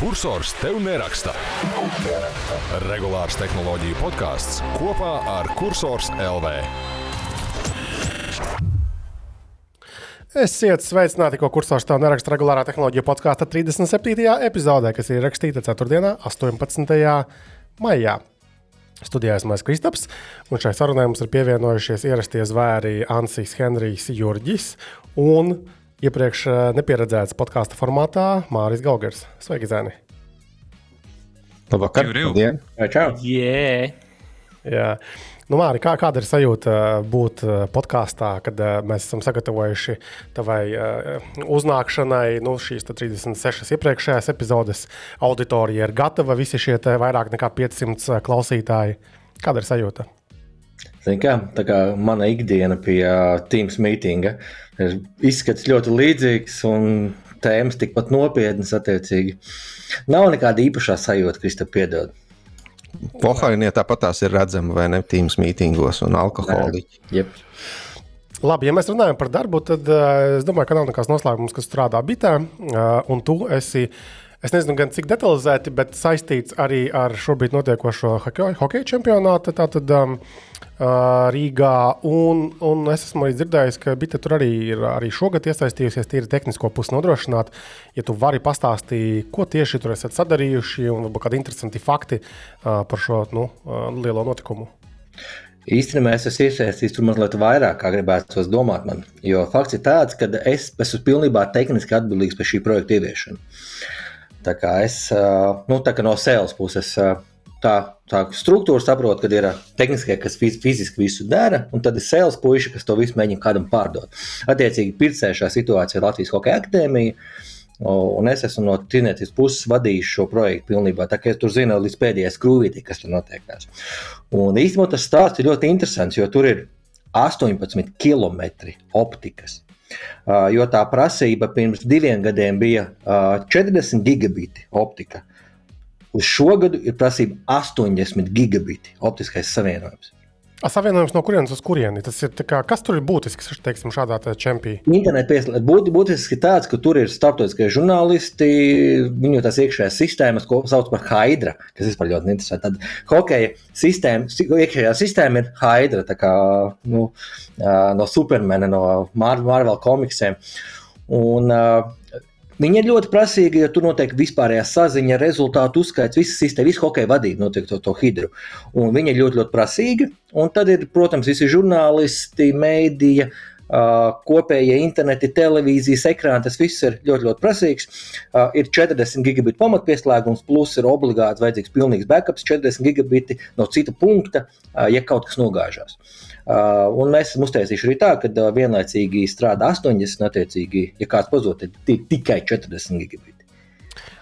Kursors tev neraksta. Regulārs tehnoloģiju podkāsts kopā ar Cursors LV. Esiet sveicināti, ko kursors tev neraksta regulārā tehnoloģija podkāsta 37. epizodē, kas ir rakstīta 4. 18. maijā. Studijā esmu Kristaps, un šai sarunai mums ir pievienojušies ierastie zvēri Ansīs Henrijs Jurģis un iepriekš eh, nepieredzēts podkāstu formātā Māris Gaugers. Sveiki, Zēni! Labvakar! Labdien! Čau! Yeah. Jā. Nu, Māri, kā, kāda ir sajūta eh, būt eh, podkāstā, kad mēs esam sagatavojuši tavai uznākšanai nu, šīs 36 iepriekšējās epizodes? Auditorija ir gatava, visi šie vairāk nekā 500 klausītāji. Kāda ir sajūta? Kā, tā kā mana ikdiena pie Teams mītinga ir izskats ļoti līdzīgs un tēmas tikpat nopietnas. Attiecīgi. Nav nekāda īpašā sajūta, kas te piedod. Pohārinie tāpat tās ir redzama vai ne Teams mītingos un alkoholiķi. Yep. Labi, ja mēs runājam par darbu, tad uh, es domāju, ka nav nekāds noslēpums, kas strādā bitē, uh, un tu esi uh, Es nezinu, gan cik detalizēti, bet saistīts arī ar šobrīd notiekošo hokeja čempionātu. Tātad, um, Rīgā. Un, un es esmu arī dzirdējis, ka Bita tur arī ir arī šogad iesaistījusies tīri tehnisko pusi nodrošināt. Ja tu vari pastāstīt, ko tieši tur esat sadarījuši un kādi interesanti fakti uh, par šo nu, uh, lielo notikumu. Īstenībā es esmu iesaistīts tur mazliet vairāk, kā gribētu domāt. Man. Jo fakts ir tāds, ka es esmu pilnībā tehniski atbildīgs par šī projekta ieviešanu. Tā kā es nu, tā kā no sales puses tā, tā struktūra saprotu, ka ir tehniskie, kas fiziski visu dara, un tad ir sales puiši, kas to visu mēģina kādam pārdot. Attiecīgi, pircēja šajā situācijā Latvijas Hokeja akadēmija. Un es esmu no tīrnieces puses vadījis šo projektu pilnībā. Tā kā es tur zinu līdz pēdējai skrūvītei, kas tur notiekās. Un īstenībā tas stāsts ir ļoti interesants, jo tur ir 18 km optikas. Jo tā prasība pirms diviem gadiem bija 40 gigabiti optika. Uz šo gadu ir prasība 80 gigabiti optiskais savienojums. A savienojums no kurienes uz kurieni? Tas ir kā, kas tur ir būtisks teiksim, šādā čempionā? Internetā. Būt, būtiski tāds, ka tur ir starptautiskie žurnālisti, viņu tās iekšējās sistēmas, ko sauc par Haidra, kas vispār ļoti interesanti. Tad hokeja sistēma, iekšējā sistēma ir Haidra, kā nu, no Supermana, no Marvel komiksiem. Un, uh, Viņi ir ļoti prasīgi, jo tur notiek vispārējā saziņa, rezultātu uzskaits, visa sistēma, visu hokeja vadība notiek to, to hidru. Un viņi ir ļoti, ļoti prasīgi. Un tad ir, protams, visi žurnālisti, mēdīja. Uh, kopējie interneti, televīzijas ekrāni, tas viss ir ļoti, ļoti prasīgs. Uh, ir 40 gigabitu pamatpieslēgums, plus ir obligāti vajadzīgs pilnīgs backups, 40 gigabiti no cita punkta, uh, ja kaut kas nogāžās. Uh, Uh, un mēs esam uztaisījuši arī tā, ka uh, vienlaicīgi strādā 80, attiecīgi, ja kāds pazūd, tad tikai 40 gigabiti.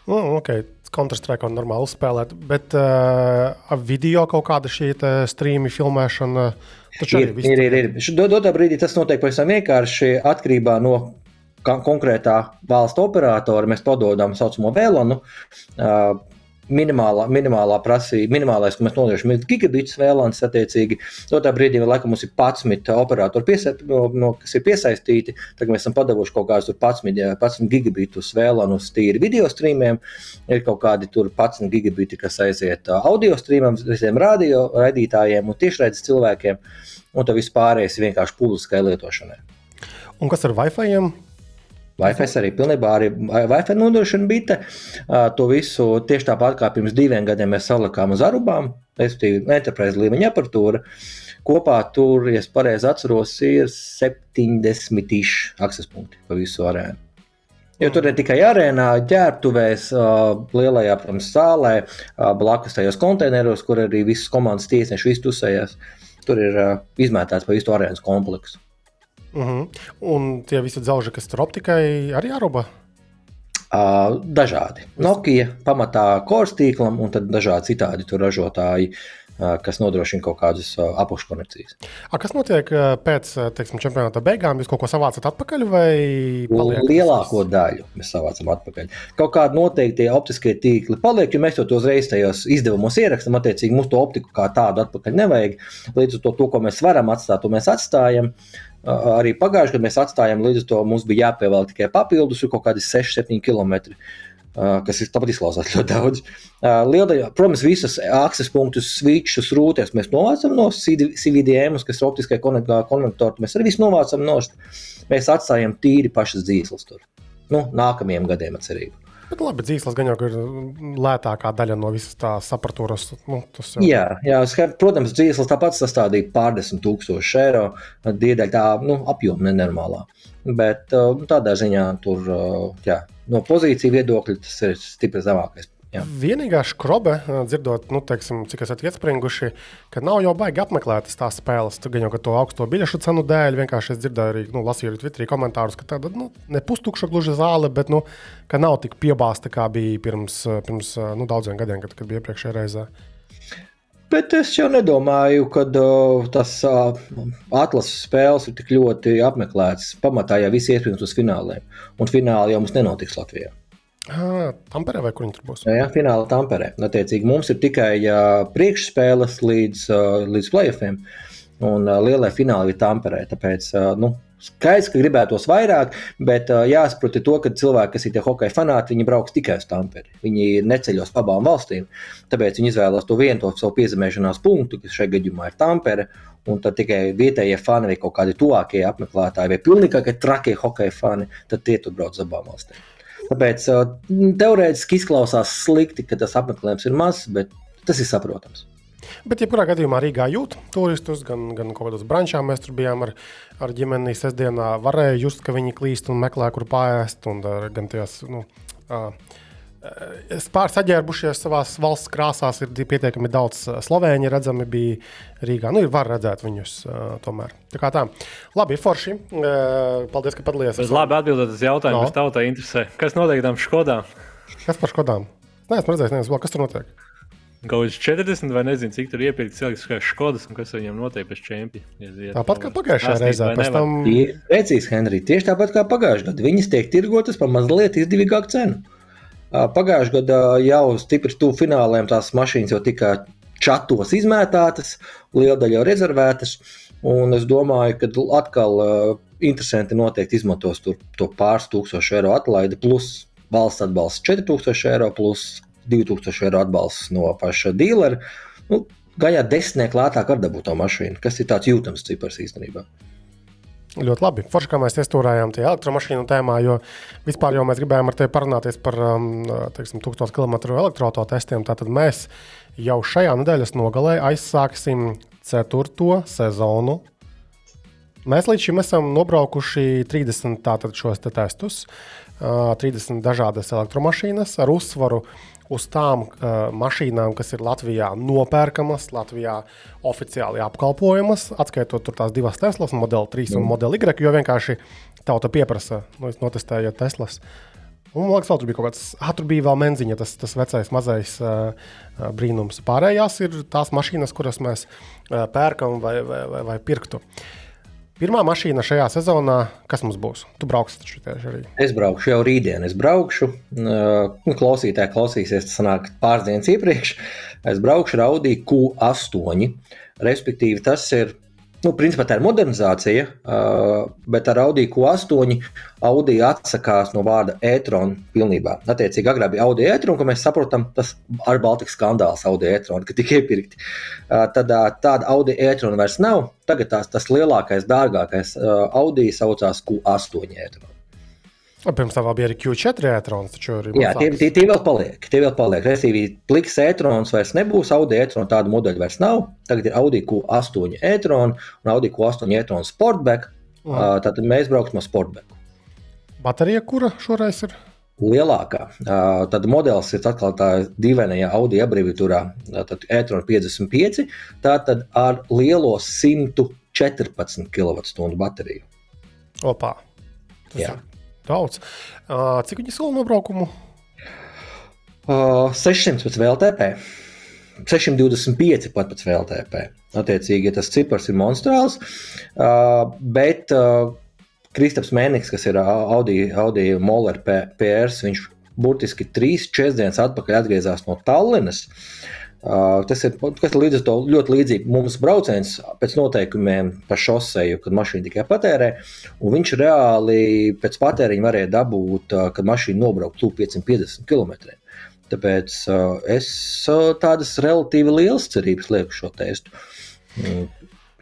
Nu, okay. Counter-Strike un normāli uzspēlēt, bet uh, video kaut kāda šī streama filmēšana. Ir, ir, ir, ir. Dotā brīdī tas notiek pavisam vienkārši atkarībā no konkrētā valsts operatora. Mēs padodam saucamo vēlanu. Uh, minimālā, minimālā prasība, minimālais, ko mēs noliekam, ir gigabitus vēlams. Attiecīgi, no tā brīdī, laikam mums ir 11 operatori, no, no, kas ir piesaistīti, tad mēs esam padavuši kaut kādus 11, 11 gigabitus vēlamus tīri video streamiem. Ir kaut kādi 11 gigabiti, kas aiziet audio streamam, visiem radio raidītājiem un tiešraides cilvēkiem, un tas viss pārējais ir vienkārši publiskai lietošanai. Un kas ar Wi-Fi? -iem? Wi-Fi arī pilnībā arī Wi-Fi nodrošina bite. To visu tieši tāpat kā pirms diviem gadiem mēs salikām uz arubām, respektīvi, enterprise līmeņa aparatūra. Kopā tur, ja es pareizi atceros, ir 70 iši akses punkti pa visu arēnu. Jo tur ir tikai arēnā, ģērbtuvēs, lielajā protams, zālē, blakus tajos konteineros, kur arī visas komandas tiesneši iztusējās. Tur ir izmētāts pa visu arēnas kompleksu. Uh mhm. -huh. Un tie visi dzelži, kas tur optikai, arī jāroba? Uh, dažādi. Nokia pamatā kors tīklam, un tad dažādi citādi tur ražotāji, kas nodrošina kaut kādas apakškonekcijas. Kas notiek pēc teiksim, čempionāta beigām? Jūs kaut ko savācat atpakaļ vai paliek? Lielāko daļu mēs savācam atpakaļ. Kaut kādi noteikti optiskie tīkli paliek, jo mēs to uzreiz tajos izdevumos ierakstām. Attiecīgi, mums to optiku kā tādu atpakaļ nevajag. Līdz ar to, to ko mēs varam atstāt, to mēs atstājam. Uh, Arī pagājušajā gadā mēs atstājām, līdz ar to mums bija jāpievelk tikai papildus, kaut kādi 6-7 km. kas ir tāpat izklausās ļoti daudz. Lieldaļa, protams, visas akses punktus, switches, rūtēs mēs novācam no CVDM, kas ir optiskai konektori. Mēs arī visu novācam no. Mēs atstājam tīri pašas dzīslas tur. Nu, nākamajiem gadiem atcerību. Bet labi, dzīslas gan jau ir lētākā daļa no visas tās apatūras. Nu, jau... Jā, jā, protams, dzīslas tāpat sastādīja pārdesmit tūkstoši eiro. Diedaļ tā nu, apjoma nenormālā. Bet tādā ziņā tur, jā, no pozīciju viedokļa tas ir stipri zemākais Jā. Vienīgā skrobe, dzirdot, nu, teiksim, cik esat iespringuši, ka nav jau baigi apmeklētas tās spēles. Tur gan jau to augsto biļešu cenu dēļ, vienkārši es dzirdēju arī, nu, lasīju arī Twitterī komentārus, ka tāda, nu, ne pustukša gluži zāle, bet, nu, ka nav tik piebāzta, kā bija pirms, pirms nu, daudziem gadiem, kad, kad bija iepriekšējā reizē. Bet es jau nedomāju, ka uh, tas uh, atlases spēles ir tik ļoti apmeklētas. Pamatā jau viss iespējams uz fināliem. Un fināli jau mums nenotiks Latvijā. Tamperē vai kur viņi tur būs? Jā, jā finālā Tamperē. Attiecīgi mums ir tikai uh, priekšspēles līdz, uh, līdz playoffiem, un uh, lielai fināli ir Tamperē. Tāpēc, uh, nu, skaidrs, ka gribētos vairāk, bet uh, jāsaprot to, ka cilvēki, kas ir tie hokeja fanāti, viņi brauks tikai uz Tamperi. Viņi neceļos pa abām valstīm. Tāpēc viņi izvēlās to vienu to savu piezemēšanās punktu, kas šajā gadījumā ir Tampere. Un tad tikai vietējie fani vai kaut kādi tuvākie apmeklētāji, vai pilnīgi trakie hokeja fani, tad tie tur brauc uz abām valstīm. Tāpēc teorētiski izklausās slikti, ka tas apmeklējums ir mazs, bet tas ir saprotams. Bet, jebkurā gadījumā, Rīgā jūt turistus, gan, gan kaut kādos brančām mēs tur bijām ar, ar ģimeni sestdienā. Varēja just, ka viņi klīst un meklē, kur pāriest, gan tajās. Nu, uh, Pāris saģērbušies savā valsts krāsās, ir pietiekami daudz slovēņu redzami, bija Rīgā. Nu, ir var redzēt viņus uh, tomēr. Tā kā tā. Labi, forši. Uh, paldies, ka padalījāties. Es labi atbildēju uz jautājumu, no. kas tautai interesē. Kas notiek tam Škodām? Kas par Škodām? Nē, es redzēju, nezinu, kas tur notiek. Kāds 40 vai nezinu, cik tur iepirkt cilvēks, kā Škodas un kas viņam notiek pēc čempiona. Tāpat kā pagājušajā reizē. Tam... Precīzi, Henrij, tieši tāpat kā pagājušajā gadā. Viņas tiek tirgotas par mazliet izdevīgāku cenu. Pagājušajā gadā jau stipri tuvu fināliem tās mašīnas jau tika čatos izmētātas, liela daļa jau rezervētas. Un es domāju, ka atkal uh, interesanti noteikti izmantos tur, to pāris tūkstošu eiro atlaidi, plus valsts atbalsts 4000 eiro, plus 2000 eiro atbalsts no paša dīlera. Nu, Gaļā desmitnieki lētāk var dabūt to mašīnu, kas ir tāds jūtams cipars īstenībā. Ļoti labi. Forši, kā mēs iestūrējām tajā elektromašīnu tēmā, jo vispār jau mēs gribējām ar tevi parunāties par um, teiksim, 1000 km elektrotestiem. Tātad mēs jau šajā nedēļas nogalē aizsāksim ceturto sezonu. Mēs līdz šim esam nobraukuši 30 tātad, šos te testus, uh, 30 dažādas elektromašīnas ar uzsvaru uz tām uh, mašīnām, kas ir Latvijā nopērkamas, Latvijā oficiāli apkalpojamas, atskaitot tās divas Teslas, Model 3 un mm. Model Y, jo vienkārši tauta pieprasa, nu, notestējot Teslas. Un, man liekas, tur bija kaut kāds, ah, tur bija vēl menziņa, tas, tas vecais, mazais uh, brīnums. Pārējās ir tās mašīnas, kuras mēs uh, pērkam vai, vai, vai, vai pirktu. Uh, Pirmā mašīna šajā sezonā, kas mums būs? Tu brauksi taču tieši arī. Es braukšu jau rītdien. Es braukšu, uh, klausītāji klausīsies, tas sanāk pāris dienas iepriekš. Es braukšu ar Audi Q8. Respektīvi, tas ir Nu, principā tā ir modernizācija, bet ar Audi Q8 Audi atsakās no vārda e-tron pilnībā. Attiecīgi, agrāk bija Audi e-tron, ko mēs saprotam, tas ar Baltikas skandāls Audi e-tron, ka tika iepirkti. Tad tāda Audi e-tron vairs nav. Tagad tās, tas lielākais, dārgākais Audi saucās Q8 e-tron. Pirms tam bija arī Q4 e-trons. Jā, tie, tie, tie vēl paliek. Tie vēl paliek. Restīvi, pliks e-trons vairs nebūs, Audi e-trons tādu modeļu vairs nav. Tagad ir Audi Q8 e-tron un Audi Q8 e-tron Sportback. Mm. Uh, tātad mēs brauksim ar Sportback. Baterija, kura šoreiz ir? Lielākā. Uh, tad modelis ir atkal tā dīvainajā Audi abreviatūrā, tad e-tron 55. Tātad ar lielo 114 kWh bateriju. Opā. Tas Jā. ir Daudz. Uh, cik viņi sola nobraukumu? Uh, 600 pēc VLTP. 625 pat pēc VLTP. Attiecīgi, tas cipars ir monstrāls. Uh, bet uh, Kristaps Mēnesis, kas ir Audi, Audi Moller PRS, viņš burtiski 3-4 dienas atpakaļ atgriezās no Tallinas. Uh, tas ir kas līdz to ļoti līdzīgi. Mums brauciens pēc noteikumiem pa šoseju, kad mašīna tikai patērē, viņš reāli pēc patēriņa varēja dabūt, uh, kad mašīna nobrauc 550 km. Tāpēc uh, es uh, tādas relatīvi lielas cerības lieku šo testu. Mm.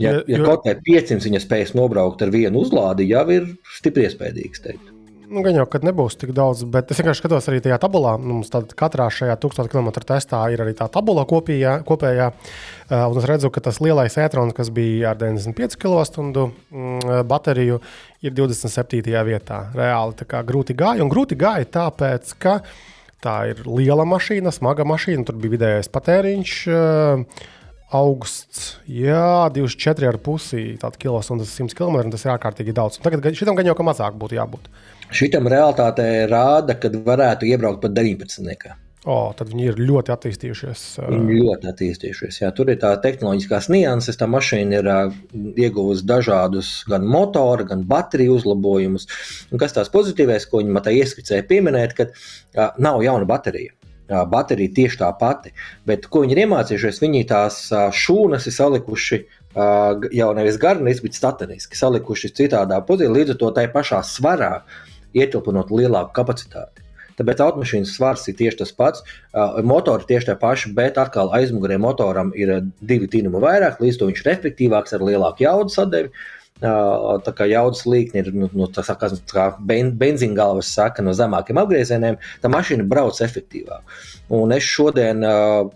Ja, ja kaut kā 500 viņa spējas nobraukt ar vienu uzlādi, jau ir stipri iespējams teikt. Nu, gan jau, ka nebūs tik daudz, bet es vienkārši skatos arī tajā tabulā. Nu, mums katrā šajā 1000 km testā ir arī tā tabula kopijā, kopējā. Uh, un es redzu, ka tas lielais e-trons, kas bija ar 95 kWh mm, bateriju, ir 27. vietā. Reāli grūti gāja. Un grūti gāja tāpēc, ka tā ir liela mašīna, smaga mašīna. Tur bija vidējais patēriņš. Uh, augsts, jā, 24,5 km/h, 100 km. Tas ir ārkārtīgi daudz. Tagad šitam gan jau ka mazāk būtu jābūt. Šitam realitātē rāda, ka varētu iebraukt pat 19. O, tad viņi ir ļoti attīstījušies. Viņi ļoti attīstījušies. Jā, tur ir tā tehnoloģiskās nianses. Tā mašīna ir uh, ieguvusi dažādus gan motoru, gan bateriju uzlabojumus. Un kas tās pozitīvais, ko viņi tā ieskicēja pieminēt, ka uh, nav jauna baterija baterija tieši tā pati. Bet ko viņi ir iemācījušies, viņi tās šūnas ir salikuši jau nevis garniski, bet stateniski, salikuši citādā pozīcijā, līdz ar to tai pašā svarā ietilpinot lielāku kapacitāti. Tāpēc automašīnas svars ir tieši tas pats, motori tieši tie paši, bet atkal aizmugurē motoram ir divi tīnumi vairāk, līdz to viņš ir efektīvāks ar lielāku jaudu sadaļu. Tā kā jaudas līkne ir nu, nu, saka, kā ben, benzīna galvas saka, no zemākiem apgriezieniem, tā mašīna brauc efektīvāk. Un es šodien uh,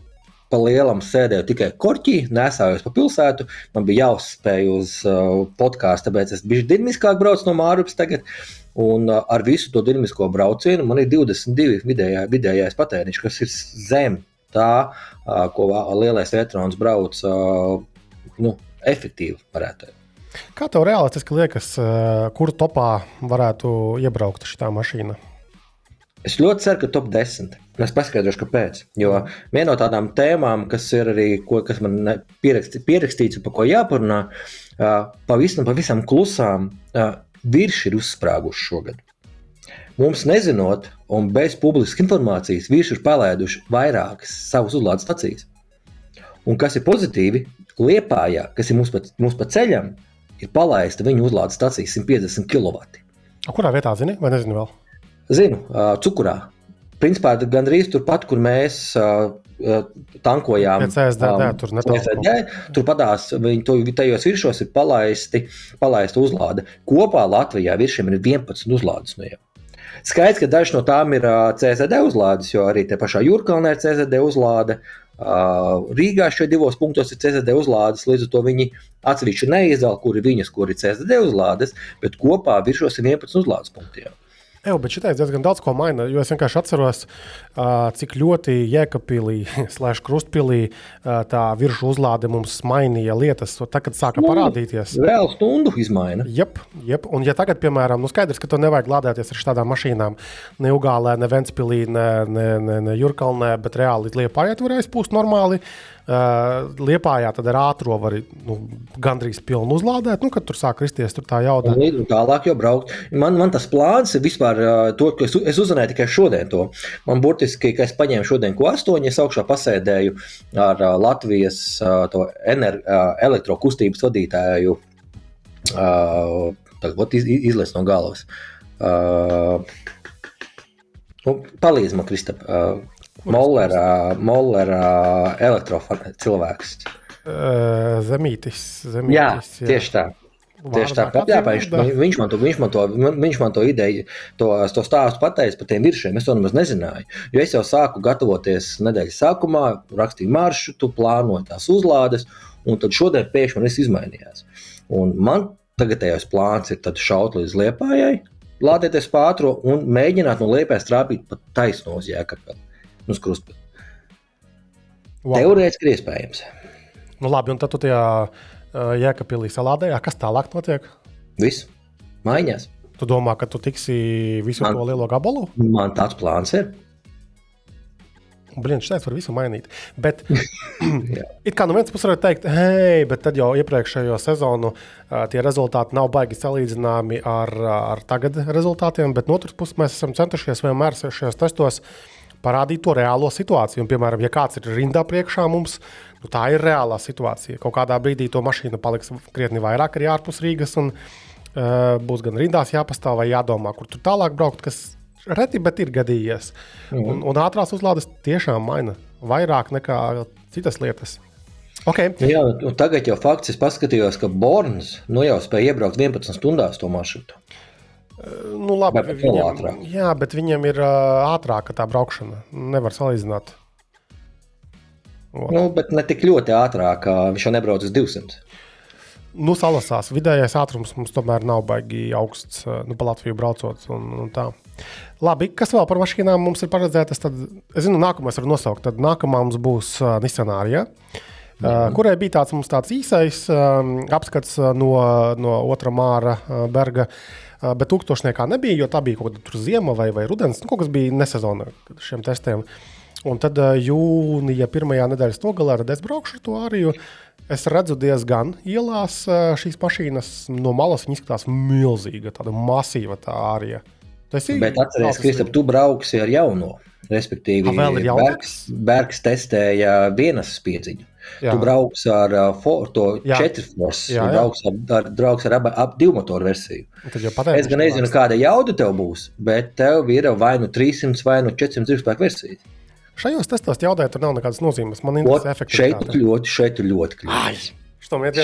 pa lielam sēdēju tikai korķī, nesājos pa pilsētu. Man bija jāuzspēj uz uh, podkāstu, tāpēc es biju dinamiskāk braucu no Mārupas tagad. Un uh, ar visu to dinamisko braucienu man ir 22 vidējā, vidējais patēriņš, kas ir zem tā, uh, ko lielais elektrons brauc uh, nu, efektīvi, varētu. Kā tev realistiski liekas, kur topā varētu iebraukt šī mašīna? Es ļoti ceru, ka top 10. Es paskaidrošu, kāpēc. Jo viena no tādām tēmām, kas ir arī, ko, kas man pierakstīts, pierakstīts par ko jāparunā, pavisam, pavisam klusām, virši ir uzsprāguši šogad. Mums nezinot, un bez publiskas informācijas, vīrieši ir palaiduši vairākas savas uzlādes stacijas. Un kas ir pozitīvi, Liepājā, kas ir mums pa, mums pa ceļam, ir palaista viņa uzlādes stacija 150 kW. Kurā vietā zini, vai nezinu vēl? Zinu, Cukurā. Principā gandrīz turpat, kur mēs tankojām. CSDD, um, tur CSDD, tur padās, viņi to, tajos virsos ir palaisti, palaista uzlāde. Kopā Latvijā virsiem ir 11 uzlādes no jau. Skaidrs, ka dažas no tām ir CSD uzlādes, jo arī te pašā Jurkalnē ir CSD uzlāde. Rīgā šeit divos punktos ir CSD uzlādes, līdz ar to viņi atsevišķi neizdala, kur ir viņas, kur ir CSD uzlādes, bet kopā virs šos ir 11 uzlādes punktiem. Jā, bet šitais diezgan daudz ko maina. Jo es vienkārši atceros, cik ļoti Jēkabīlī, slēdz krustpilī, tā virsma uzlāde mums mainīja lietas. Tā, kad sāka nu, parādīties, vēl stundu izmaina. Jep, jep. Un, ja tagad, piemēram, nu skaidrs, ka to nevajag lādēties ar šādām mašīnām, ne Ugālē, ne Ventspīlī, ne, ne, ne, ne Jurkalnē, bet reāli Liepājā tur aizpūst normāli. Uh, Liepājā tad ar ātrā var nu, gandrīz pilnu uzlādēt, nu, kad tur sāk kristies tur tā jauda. Un tālāk jau braukt. Man, man tas plāns ir vispār uh, to, es, es uzzināju tikai šodien to. Man burtiski, ka es paņēmu šodien ko astoņi, es augšā pasēdēju ar Latvijas ener, elektrokustības vadītāju. Tagad iz, izlaiž no galvas. Nu, palīdz man, Kristap. Mollera, Mollera elektrofona cilvēks. Zemītis, zemītis. Jā, jā. tieši tā. Tieši tāpat, jā, viņš, viņš, man to, viņš, man to, viņš man to ideju, to, to stāstu pateica par tiem virsiem. Es to nemaz nezināju. Jo es jau sāku gatavoties nedēļas sākumā, rakstīju maršrutu, plānoju tās uzlādes, un tad šodien pēkšņi man viss izmainījās. Un man tagadējais plāns ir šaut līdz liepājai, lādēties pātro un mēģināt no liepājas trāpīt pat taisno uz jēkabeli uz krustpili. Wow. Teorētiski iespējams. Nu, labi, un tad tu tajā uh, jēkapilī salādējā, kas tālāk notiek? Viss, maiņās. Tu domā, ka tu tiksi visu man, to lielo gabalu? Man tāds plāns ir. Blīņš teica, var visu mainīt. Bet, it kā no vienas puses var teikt, hei, bet tad jau iepriekšējo sezonu uh, tie rezultāti nav baigi salīdzināmi ar, ar tagad rezultātiem. Bet no otras puses mēs esam centušies vienmēr šajos testos uh, parādīt to reālo situāciju. Un, piemēram, ja kāds ir rindā priekšā mums, nu, tā ir reālā situācija. Kaut kādā brīdī to mašīnu paliks krietni vairāk arī ārpus Rīgas, un uh, būs gan rindās jāpastāv vai jādomā, kur tur tālāk braukt, kas reti, bet ir gadījies. Mm. Un, un ātrās uzlādes tiešām maina vairāk nekā citas lietas. Okay. Jā, tagad jau fakts, es paskatījos, ka Borns nu jau spēja iebraukt 11 stundās to maršrutu. Nu, labi, Bet viņam, jā, bet viņam ir uh, ātrāka tā braukšana. Nevar salīdzināt. Nu, bet ne tik ļoti ātrāk, viņš jau nebrauc uz 200. Nu, salasās. Vidējais ātrums mums tomēr nav baigi augsts, uh, nu, pa Latviju braucot. Un, un tā. Labi, kas vēl par mašīnām mums ir paredzētas? Tad, es zinu, nākamais var nosaukt. Tad nākamā mums būs uh, Nissanārija. Uh, kurai bija tāds, tāds īsais um, apskats uh, no, no otrā māra uh, berga, uh, bet tūkstošniekā nebija, jo tā bija kaut kāda ziema vai, vai rudens. Nu, kaut kas bija nesezona šiem testiem. Un tad jūnija pirmajā nedēļas nogalē ar desbraukšu ar to arī. Es redzu diezgan ielās šīs mašīnas no malas. Viņa izskatās milzīga, tāda masīva tā ārija. Tas ir. Bet atcerieties, Kristap, tu brauksi ar jauno. Respektīvi, jaunāks? Bergs, Bergs testēja vienas spiedziņu. Jā. Tu brauks ar uh, for, to Jā. četru forsu, Jā, tu brauks ar, ar, brauks ar aba, ap divu motoru versiju. Tad Es gan nezinu, kāda jauda tev būs, bet tev ir vai nu 300 vai nu 400 zirgspēku versija. Šajos testos jaudēt, tur nav nekādas nozīmes. Man interesē Šeit efektivitāte. ļoti, šeit ļoti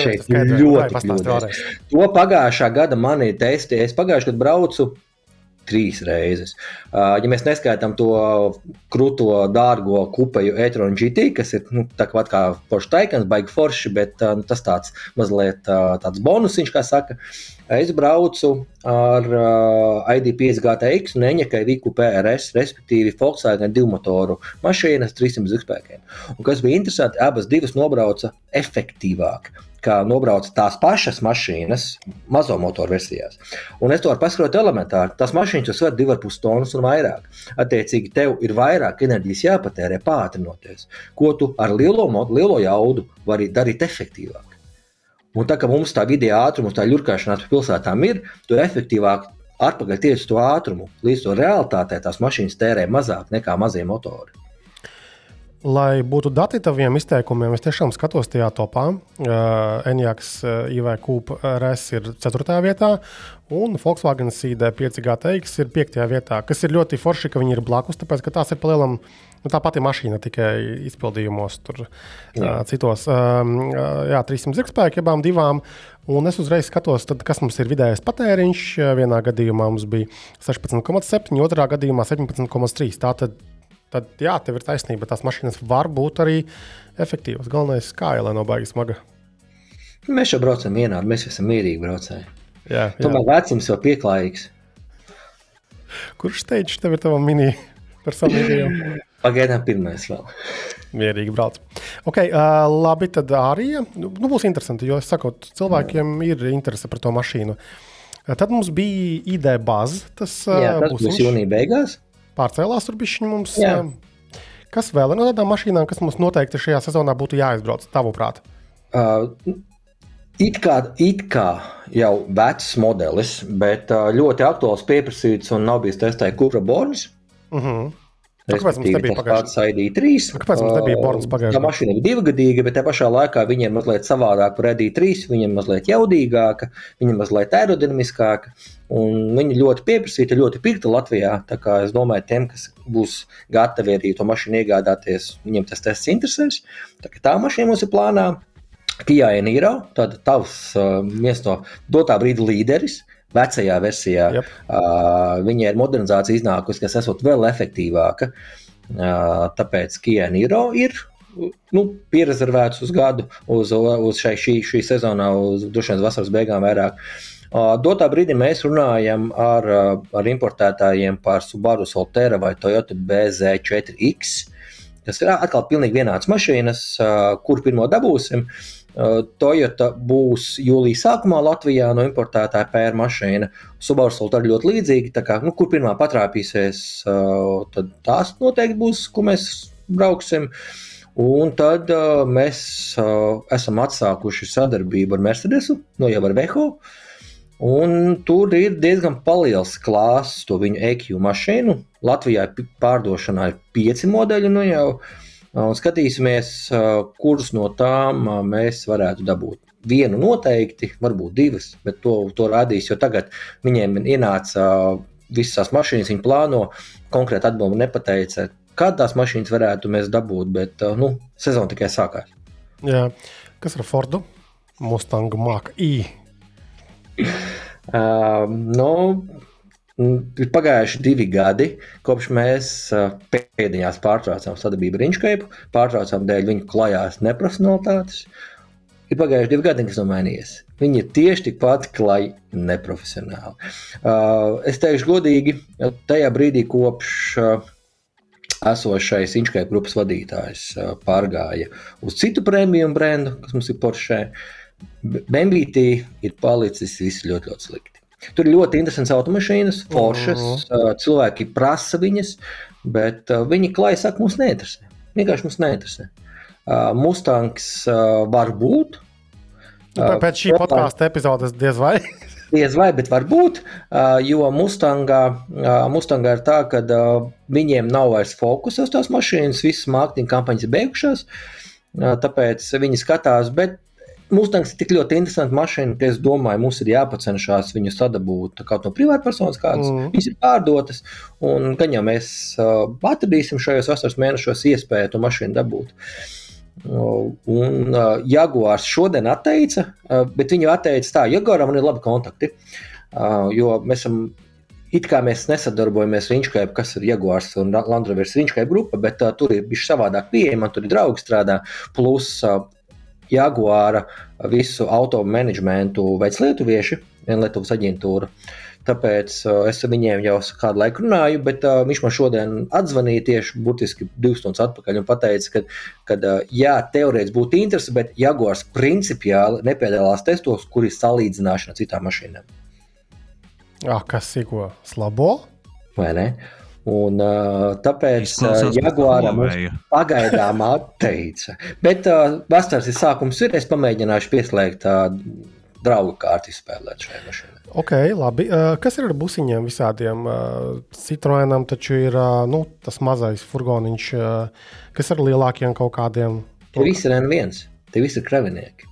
Šeit ļoti Vai pastāsti kļūdies. vēlreiz? To pagājušā gada man ir testi. Es pagājušajā gadā braucu trīs reizes. Uh, ja mēs neskaitām to krūto, dārgo kupeju e-tronu GT, kas ir nu, tā kā, Porsche Taycan, baigi forši, bet uh, nu, tas tāds mazliet uh, tāds bonusiņš, kā saka. Es braucu ar uh, ID5 GTX un Eņakai Viku PRS, respektīvi Volkswagen divu motoru mašīnas 300 zigspēkiem. Un kas bija interesanti, abas divas nobrauca efektīvāk kā nobrauc tās pašas mašīnas, mazo motoru versijās. Un es to varu paskaidrot elementāri. Tās mašīnas jau sver 2,5 tonnas un vairāk. Attiecīgi, tev ir vairāk enerģijas jāpatērē pātrinoties, ko tu ar lielo, lielo jaudu vari darīt efektīvāk. Un tā kā mums tā vidējā ātruma, tā ļurkāšanās pa pilsētām ir, tu efektīvāk atpakaļ tieši uz to ātrumu. Līdz to realitātē tās mašīnas tērē mazāk nekā mazie motori. Lai būtu dati taviem izteikumiem, es tiešām skatos tajā topā. Uh, Enjaks uh, IVQ RS ir 4. vietā, un Volkswagen CD 5 GTX ir 5. vietā. Kas ir ļoti forši, ka viņi ir blakus, tāpēc ka tās ir palielam. Nu, tā pati mašīna tikai izpildījumos, tur uh, citos. Um, jā, 300 zirgspēku abām divām. Un es uzreiz skatos, tad, kas mums ir vidējais patēriņš. Vienā gadījumā mums bija 16,7, otrā gadījumā 17,3. Tātad tad, jā, tev ir taisnība. Tās mašīnas var būt arī efektīvas. Galvenais kāja, lai nav baigi smaga. Mēs jau braucam vienādi, mēs esam mierīgi braucēji. Jā, jā. Tomēr vecums jau pieklājīgs. Kurš steidžs tev ir tavam mini personīgajam? Pagaidām pirmais vēl. Mierīgi brauc. Okay, uh, labi, tad arī nu, būs interesanti, jo es saku, cilvēkiem ir interese par to mašīnu. Tad mums bija ID bāze. Tas, uh, Jā, tas būs busiņš. jūnija beigās. Pārcēlās tur bija mums. Jā. uh, Kas vēl ir no tādām mašīnām, kas mums noteikti šajā sezonā būtu jāizbrauc, tavuprāt? Uh, it, kā, it kā jau vecs modelis, bet uh, ļoti aktuāls pieprasīts un nav bijis testēts Kupra Borns. Uh -huh. Kāpēc mums nebija pats ID3? Kāpēc mums nebija Borns Uh, pagājušajā Tā mašīna ir divgadīga, bet te pašā laikā viņa ir mazliet savādāka par ID3. Viņa ir mazliet jaudīgāka, viņa ir mazliet aerodinamiskāka. Un viņa ļoti pieprasīta, ļoti pirkta Latvijā. Es domāju, tiem, kas būs gatavi arī to mašīnu iegādāties, viņiem tas tests interesēs. Tā, tā mašīna mums ir plānā. Kia Eniro, tad tavs uh, viens no dotā brīdi līderis. Vecajā versijā Jep. uh, viņai ir modernizācija iznākusi, kas esot vēl efektīvāka. Uh, tāpēc Kia Niro ir nu, pierezervēts uz gadu, uz, uz šai, šī, šī sezonā, uz vien vasaras beigām vairāk. Uh, dotā brīdī mēs runājam ar, ar importētājiem par Subaru Solterra vai Toyota BZ4X. Tas ir atkal pilnīgi vienāds mašīnas, kur pirmo dabūsim. Toyota būs jūlijā sākumā Latvijā no importētāja pēra mašīna. Subaru Solterra ļoti līdzīga. Kā, nu, kur pirmā patrāpīsies, tad tās noteikti būs, ko mēs brauksim. Un tad mēs esam atsākuši sadarbību ar Mercedesu, no jau ar Veho. Un tur ir diezgan liels klāsts to viņu EQ mašīnu. Latvijā pārdošanā ir pieci modeļi. Nu jau, un skatīsimies, kurus no tām mēs varētu dabūt. Vienu noteikti, varbūt divas, bet to, to rādīs, jo tagad viņiem ienāca visas tās mašīnas, viņi plāno konkrēti atbildi nepateica, kad tās mašīnas varētu mēs dabūt, bet nu, sezona tikai sākās. Jā. Kas ar Fordu? Mustang Mach I. Uh, nu, ir pagājuši divi gadi, kopš mēs pēdējās pārtraucām sadarbību ar Inčkaipu, pārtraucām dēļ viņu klajās neprofesionālitātes. Ir pagājuši divi gadi, kas nav mainījies. Viņi ir tieši tikpat klaji neprofesionāli. Uh, es teikšu, godīgi, tajā brīdī, kopš uh, esošais Inčkaipa grupas vadītājs pārgāja uz citu prēmiju brendu, kas mums ir Porsche. Bembītī ir palicis viss ļoti, ļoti slikti. Tur ir ļoti interesants automašīnas, foršas, uh, cilvēki prasa viņas, bet viņi klāja saka, mums neinteresē. Vienkārši mums neinteresē. Mustangs var būt. Uh, Pēc šī podkāstu epizodes diez vai. Diez vai, bet varbūt, jo Mustangā, Mustangā ir tā, ka viņiem nav vairs fokusa uz tās mašīnas, visas mārketinga kampaņas ir beigušās, tāpēc viņi skatās. Bet Mustangs ir tik ļoti interesants mašīna, ka es domāju, mums ir jāpacenšas viņu sadabūt no privātpersonas, kādas Mm. viņas ir pārdotas. Un gan jau mēs uh, atradīsim šajos vasaras mēnešos iespēju to mašīnu dabūt. Uh, Un uh, Jaguars šodien atteica, uh, bet viņu atteica tā, Jaguaram man ir labi kontakti. Uh, jo mēs esam, it kā mēs nesadarbojamies ar Inčkaipu, kas ir Jaguars un Landrovers Inčkaipa grupa, bet uh, tur ir bijis savādāk pieeja, man tur ir draugi strādā, plus uh, Jaguāra visu auto menedžmentu veids lietuvieši, viena Lietuvas aģentūra. Tāpēc uh, es ar viņiem jau kādu laiku runāju, bet uh, viņš man šodien atzvanīja tieši burtiski divas stundas atpakaļ un teica, ka, uh, jā, teorētiski būtu interesi, bet Jaguars principiāli nepiedalās testos, kur ir salīdzināšana ar citām mašīnām. Ah, kas ir ko? Slabo? vai ne? Un, uh, tāpēc Izklausās pēc Jaguāra mums Huawei. pagaidām atteica. Bet uh, vasaras sākums, ir. Es pamēģināšu pieslēgt uh, draugu kārtu izspēlēt šai mašīnai. Ok, labi. Uh, kas ir ar busiņiem visādiem? Uh, Citroenam taču ir uh, nu, tas mazais furgoniņš, uh, kas ar lielākiem kaut kādiem. Tie visi ir N1, tie visi ir kravinieki.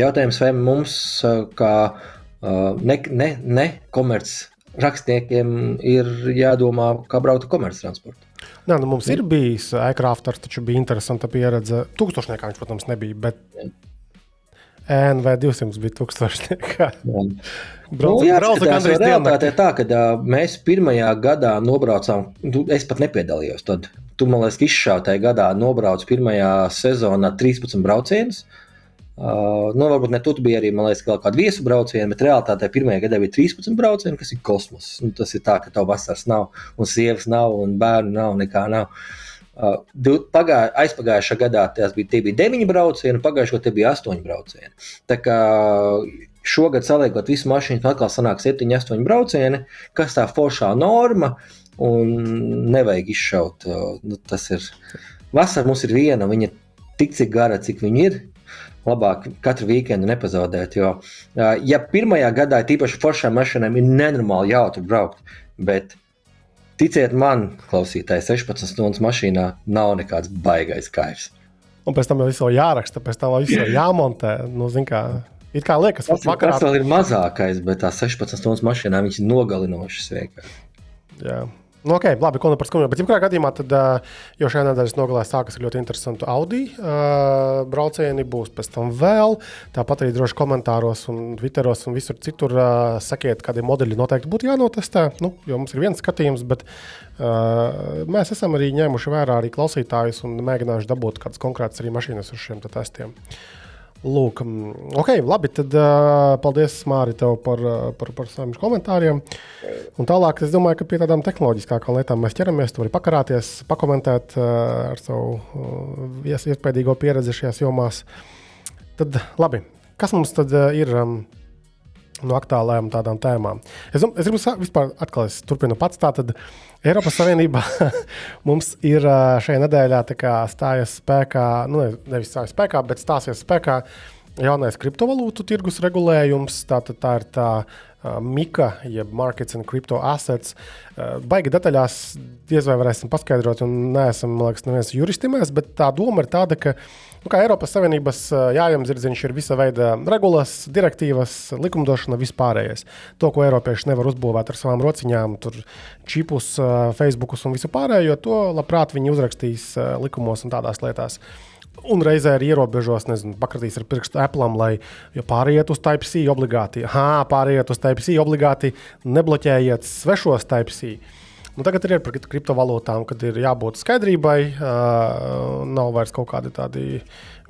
Jautājums, vai mums, uh, kā uh, ne, ne, ne komerc rakstniekiem, ir jādomā, kā braukt ar komerctransportu? Nē, nu, mums ir bijis aircrafters, taču bija interesanta pieredze. Tūkstošniekā viņš, protams, nebija, bet NV 200 bija tūkstošniekā. Nu, Brauca, jā, brauca skatās, realitāte ir tā, ka uh, mēs pirmajā gadā nobraucām, tu, es pat nepiedalījos. Tad tu man liekas, ka izšautajā gadā nobrauc pirmajā sezonā 13 braucienus. Uh, nu, varbūt ne tu biji arī, liekas, kaut kāda viesu brauciena, bet realitātē pirmajā gadā bija 13 braucieni, kas ir kosmos. Nu, tas ir tā, ka tev vasaras nav, un sievas nav, un bērnu nav, nekā nav. Uh, pagā, aizpagājušā gadā tas bija, tie bija 9 braucieni, pagājušajā gadā tie bija 8 braucieni. Tā kā šogad saliekot visu mašīnu, atkal sanāk 7, 8 braucieni, kas tā foršā norma, un nevajag izšaut. uh, Nu, tas ir vasara mums ir viena, viņa ir tik cik gara, cik viņa ir. Labāk katru weekendu nepazaudēt. Jo, ja pirmajā gadā, tīpaši foršām mašīnām, ir nenormāli jautri braukt, bet ticiet man, klausītāji, 16 stundas mašīnā nav nekāds baigais kaivs. Un pēc tam jau viss vēl jāraksta, pēc tam vēl viss vēl jāmontē. Nu, kā, it kā liekas, Tas, vakarā. tas vēl ir mazākais, bet tās 16 stundas mašīnā viņš ir nogalinošas vienkārši. Jā. Nu, okay, labi, ko nu par skumju. Bet, jebkurā gadījumā, tad, jau šajā nedēļas nogalē sākas ar ļoti interesantu Audi uh, braucieni. Būs pēc tam vēl. Tāpat arī droši komentāros, un Twitteros un visur citur uh, sakiet, kādi modeļi noteikti būtu jānotestē. Nu, jo mums ir viens skatījums, bet uh, mēs esam arī ņēmuši vērā arī klausītājus un mēģinājuši dabūt kādas konkrētas arī mašīnas uz šiem te testiem. Lūk, mm, ok, labi. Tad uh, paldies, Mārī, tev par, uh, par, par saviem komentāriem. Un tālāk, es domāju, ka pie tādām tehnoloģiskākām lietām mēs ķeramies. Tu vari pakarāties, pakomentēt uh, ar savu uh, ies- iespējīgo pieredzi šajās jomās. Tad, labi, kas mums tad uh, ir? Um, no aktuālajām tādām tēmām. Es, es gribu vispār atkal, es turpinu pats. Tātad Eiropas Savienībā mums ir šajā nedēļā stājies spēkā, nu, ne- nevis stājies spēkā, bet stāsies spēkā jaunais kriptovalūtu tirgus regulējums. Tā, tā, tā ir tā uh, MIKA, jeb Markets and Crypto Assets. Uh, baigi detaļās diez vai varēsim paskaidrot, un neesam, man liekas, neviens juristimēs, bet tā doma ir tāda, ka nu, Eiropas Savienības uh, jājams zirdziņš ir visa veida regulas, direktīvas, likumdošana, vispārējais. To, ko Eiropieši nevar uzbūvēt ar savām rociņām, tur čipus, uh, Facebookus un visu pārējo, to labprāt viņi uzrakstīs uh, likumos un tādās lietās. Un reizē arī ierobežos, nezinu, pakratīs ar pirkstu Apple, lai pāriet uz Type-C obligāti. Ha, pāriet uz Type-C obligāti, nebloķējiet svešos Type-C. Nu, tagad ir par kriptovalūtām, kad ir jābūt skaidrībai, uh, nav vairs kaut kādi tādi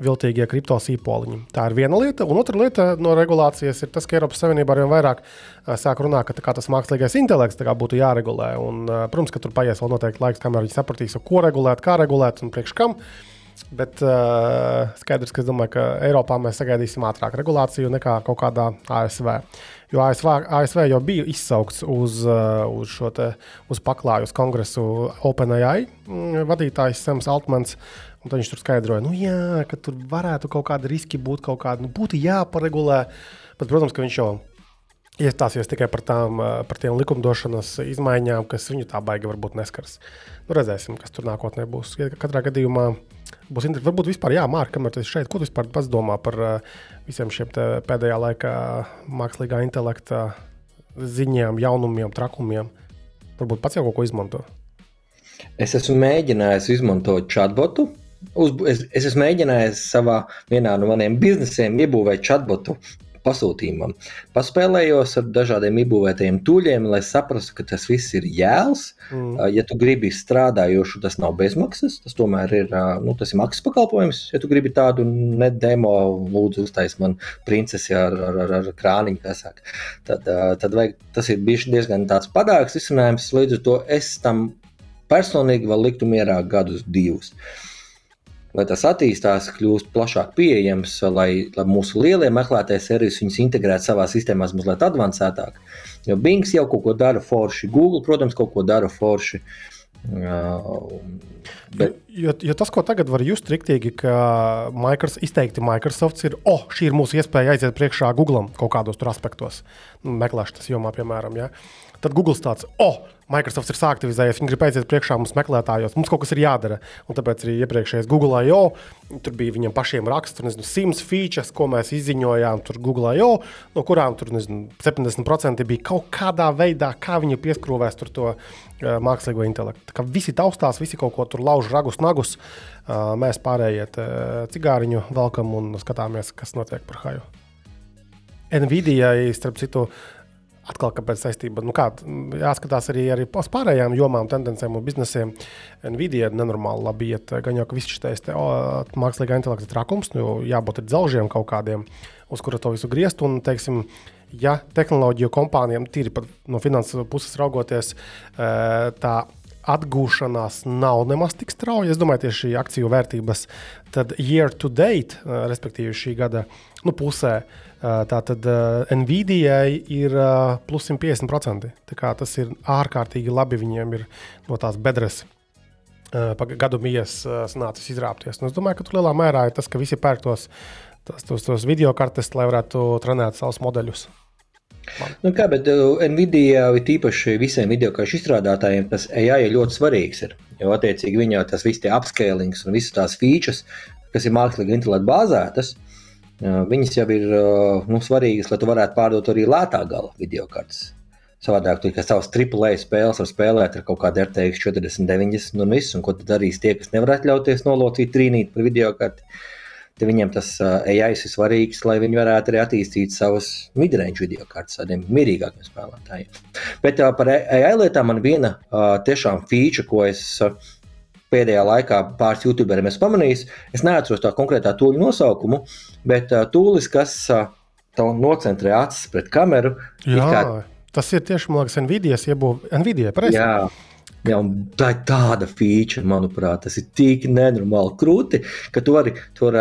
viltīgie kriptosīpoliņi. Tā ir viena lieta. Un otra lieta no regulācijas ir tas, ka Eiropas Savienībā arvien vairāk uh, sāk runāt, ka tas mākslīgais intelekts būtu jāregulē. Un, uh, protams, ka tur paies vēl noteikti laiks, kamēr viņi sapratīs, ko regulēt, kā regulēt un priekš kam. Uh, Bet uh, skaidrs, ka es domāju, ka Eiropā mēs sagaidīsim ātrāk regulāciju nekā kaut kādā ASV. Jo ASV, ASV jau bija izsaukts uz, uh, uz šo te, uz paklāju, uz kongresu OpenAI mm, vadītājs Sams Altmans. Un viņš tur skaidroja, nu, jā, ka tur varētu kaut kādi riski būt, kaut kādi nu, būtu jāparegulē. Bet, protams, ka viņš jau iestāsies tikai par, tām, par tiem likumdošanas izmaiņām, kas viņu tā baigi varbūt neskars. Nu, redzēsim, kas tur nākotnē būs. Katrā gadījumā būs interesanti. Varbūt vispār, jā, Mārka, kamēr tu esi šeit, ko tu vispār pats domā par visiem šiem pēdējā laikā mākslīgā intelekta ziņām, jaunumiem, trakumiem? Varbūt pats jau kaut ko izmanto. Es esmu mēģinājis izmantot chatbotu. Uz, es, es esmu mēģinājis savā vienā no maniem biznesiem iebūvēt chatbotu, pasūtījumam. Paspēlējos ar dažādiem izbūvētajiem tūļiem, lai saprastu, ka tas viss ir jēls. Mm. Ja tu gribi strādājošu, tas nav bezmaksas, tas tomēr ir, nu, tas ir maksas pakalpojums. Ja tu gribi tādu ne demo, lūdzu, uztais man princesi ar, ar, ar, ar krāniņu, kā saka, tad, tad vajag, tas ir bijis diezgan tāds padāks risinājums. Līdz ar to es tam personīgi vēl liktu mierā gadus divus. Uh, lai tas attīstās, kļūst plašāk pieejams, lai, lai mūsu lielie meklētāji servisi viņus integrētu savā sistēmā mazliet avansētāk. Jo Bings jau kaut ko dara forši, Google, protams, kaut ko dara forši. Uh, bet... jo, jo tas, ko tagad var just riktīgi, ka Microsoft, izteikti Microsoft ir, oh, šī ir mūsu iespēja aiziet priekšā Google kaut kādos aspektos, meklēšanas jomā, piemēram. Ja? Tad Google tāds, oh, Microsoft ir sāktivizējies, viņi grib aiziet priekšā mums meklētājos, mums kaut kas ir jādara. Un tāpēc arī iepriekšējais Google I.O. tur bija viņiem pašiem raksts, nezinu, simts features, ko mēs izziņojām tur Google I.O., no kurām tur, nezinu, 70% bija kaut kādā veidā, kā viņi pieskrūvēs tur to uh, mākslīgo intelektu. Tā kā visi taustās, visi kaut ko tur lauž ragus, nagus, uh, mēs pārējiet uh, cigāriņu velkam un skatāmies, kas notiek par haju. Nvidia, starp citu, uh, Atkal, kāpēc saistība? Nu kā, jāskatās arī, arī uz pārējām jomām, tendencēm un biznesiem. Nvidia nenormāli labi iet. Gan jau, ka viss šis mākslīgā intelekta trakums, nu, jābūt dzelžiem kaut kādiem, uz kura to visu griezt. Un, teiksim, ja tehnoloģiju kompānijām, tīri no finanses puses raugoties, tā atgūšanās nav nemaz tik strauja. Es domāju, tieši šī akciju vērtības, tad year to date, respektīvi šī gada nu, pusē, tātad Nvidia ir plus 150%. Tas ir ārkārtīgi labi. Viņiem ir no tās bedres. Gadu mijas nācis izrāpties. Nu, es domāju, ka tur lielā mērā ir tas, ka visi pērk tos, tos, tos, tos video kartes, lai varētu trenēt savus modeļus. Nu kā, bet Nvidia īpaši visiem video karšu izstrādātājiem, tas AI ir ļoti svarīgs. Ir, jo, attiecīgi, viņā tas viss tie upscalings un visas tās features, kas ir mākslīgi intelektu bāzētas, viņas jau ir uh, nu, svarīgas, lai tu varētu pārdot arī lētā gala video kartes. Savādāk, tu kā savas AAA spēles var spēlēt ar kaut kādu RTX 40, 90 un visu, un ko tad darīs tie, kas nevar atļauties nolocīt trīnīt par video karti. Uh, tad viņiem tas AI ir svarīgs, lai viņi varētu arī attīstīt savus midrange video kartes tādiem mierīgākiem spēlētājiem. Bet par AI lietām man viena tiešām feature, ko es pēdējā laikā pāris youtuberiem esmu pamanījis, es neatceros tā konkrētā tūļa nosaukumu, bet tūlis, kas tev nocentrē acis pret kameru. Jā, kā... tas ir tieši, man liekas, Nvidia pareizi? Jā. Ja, tā ir tāda feature, manuprāt, tas ir tik nenormāli krūti, ka tu vari tur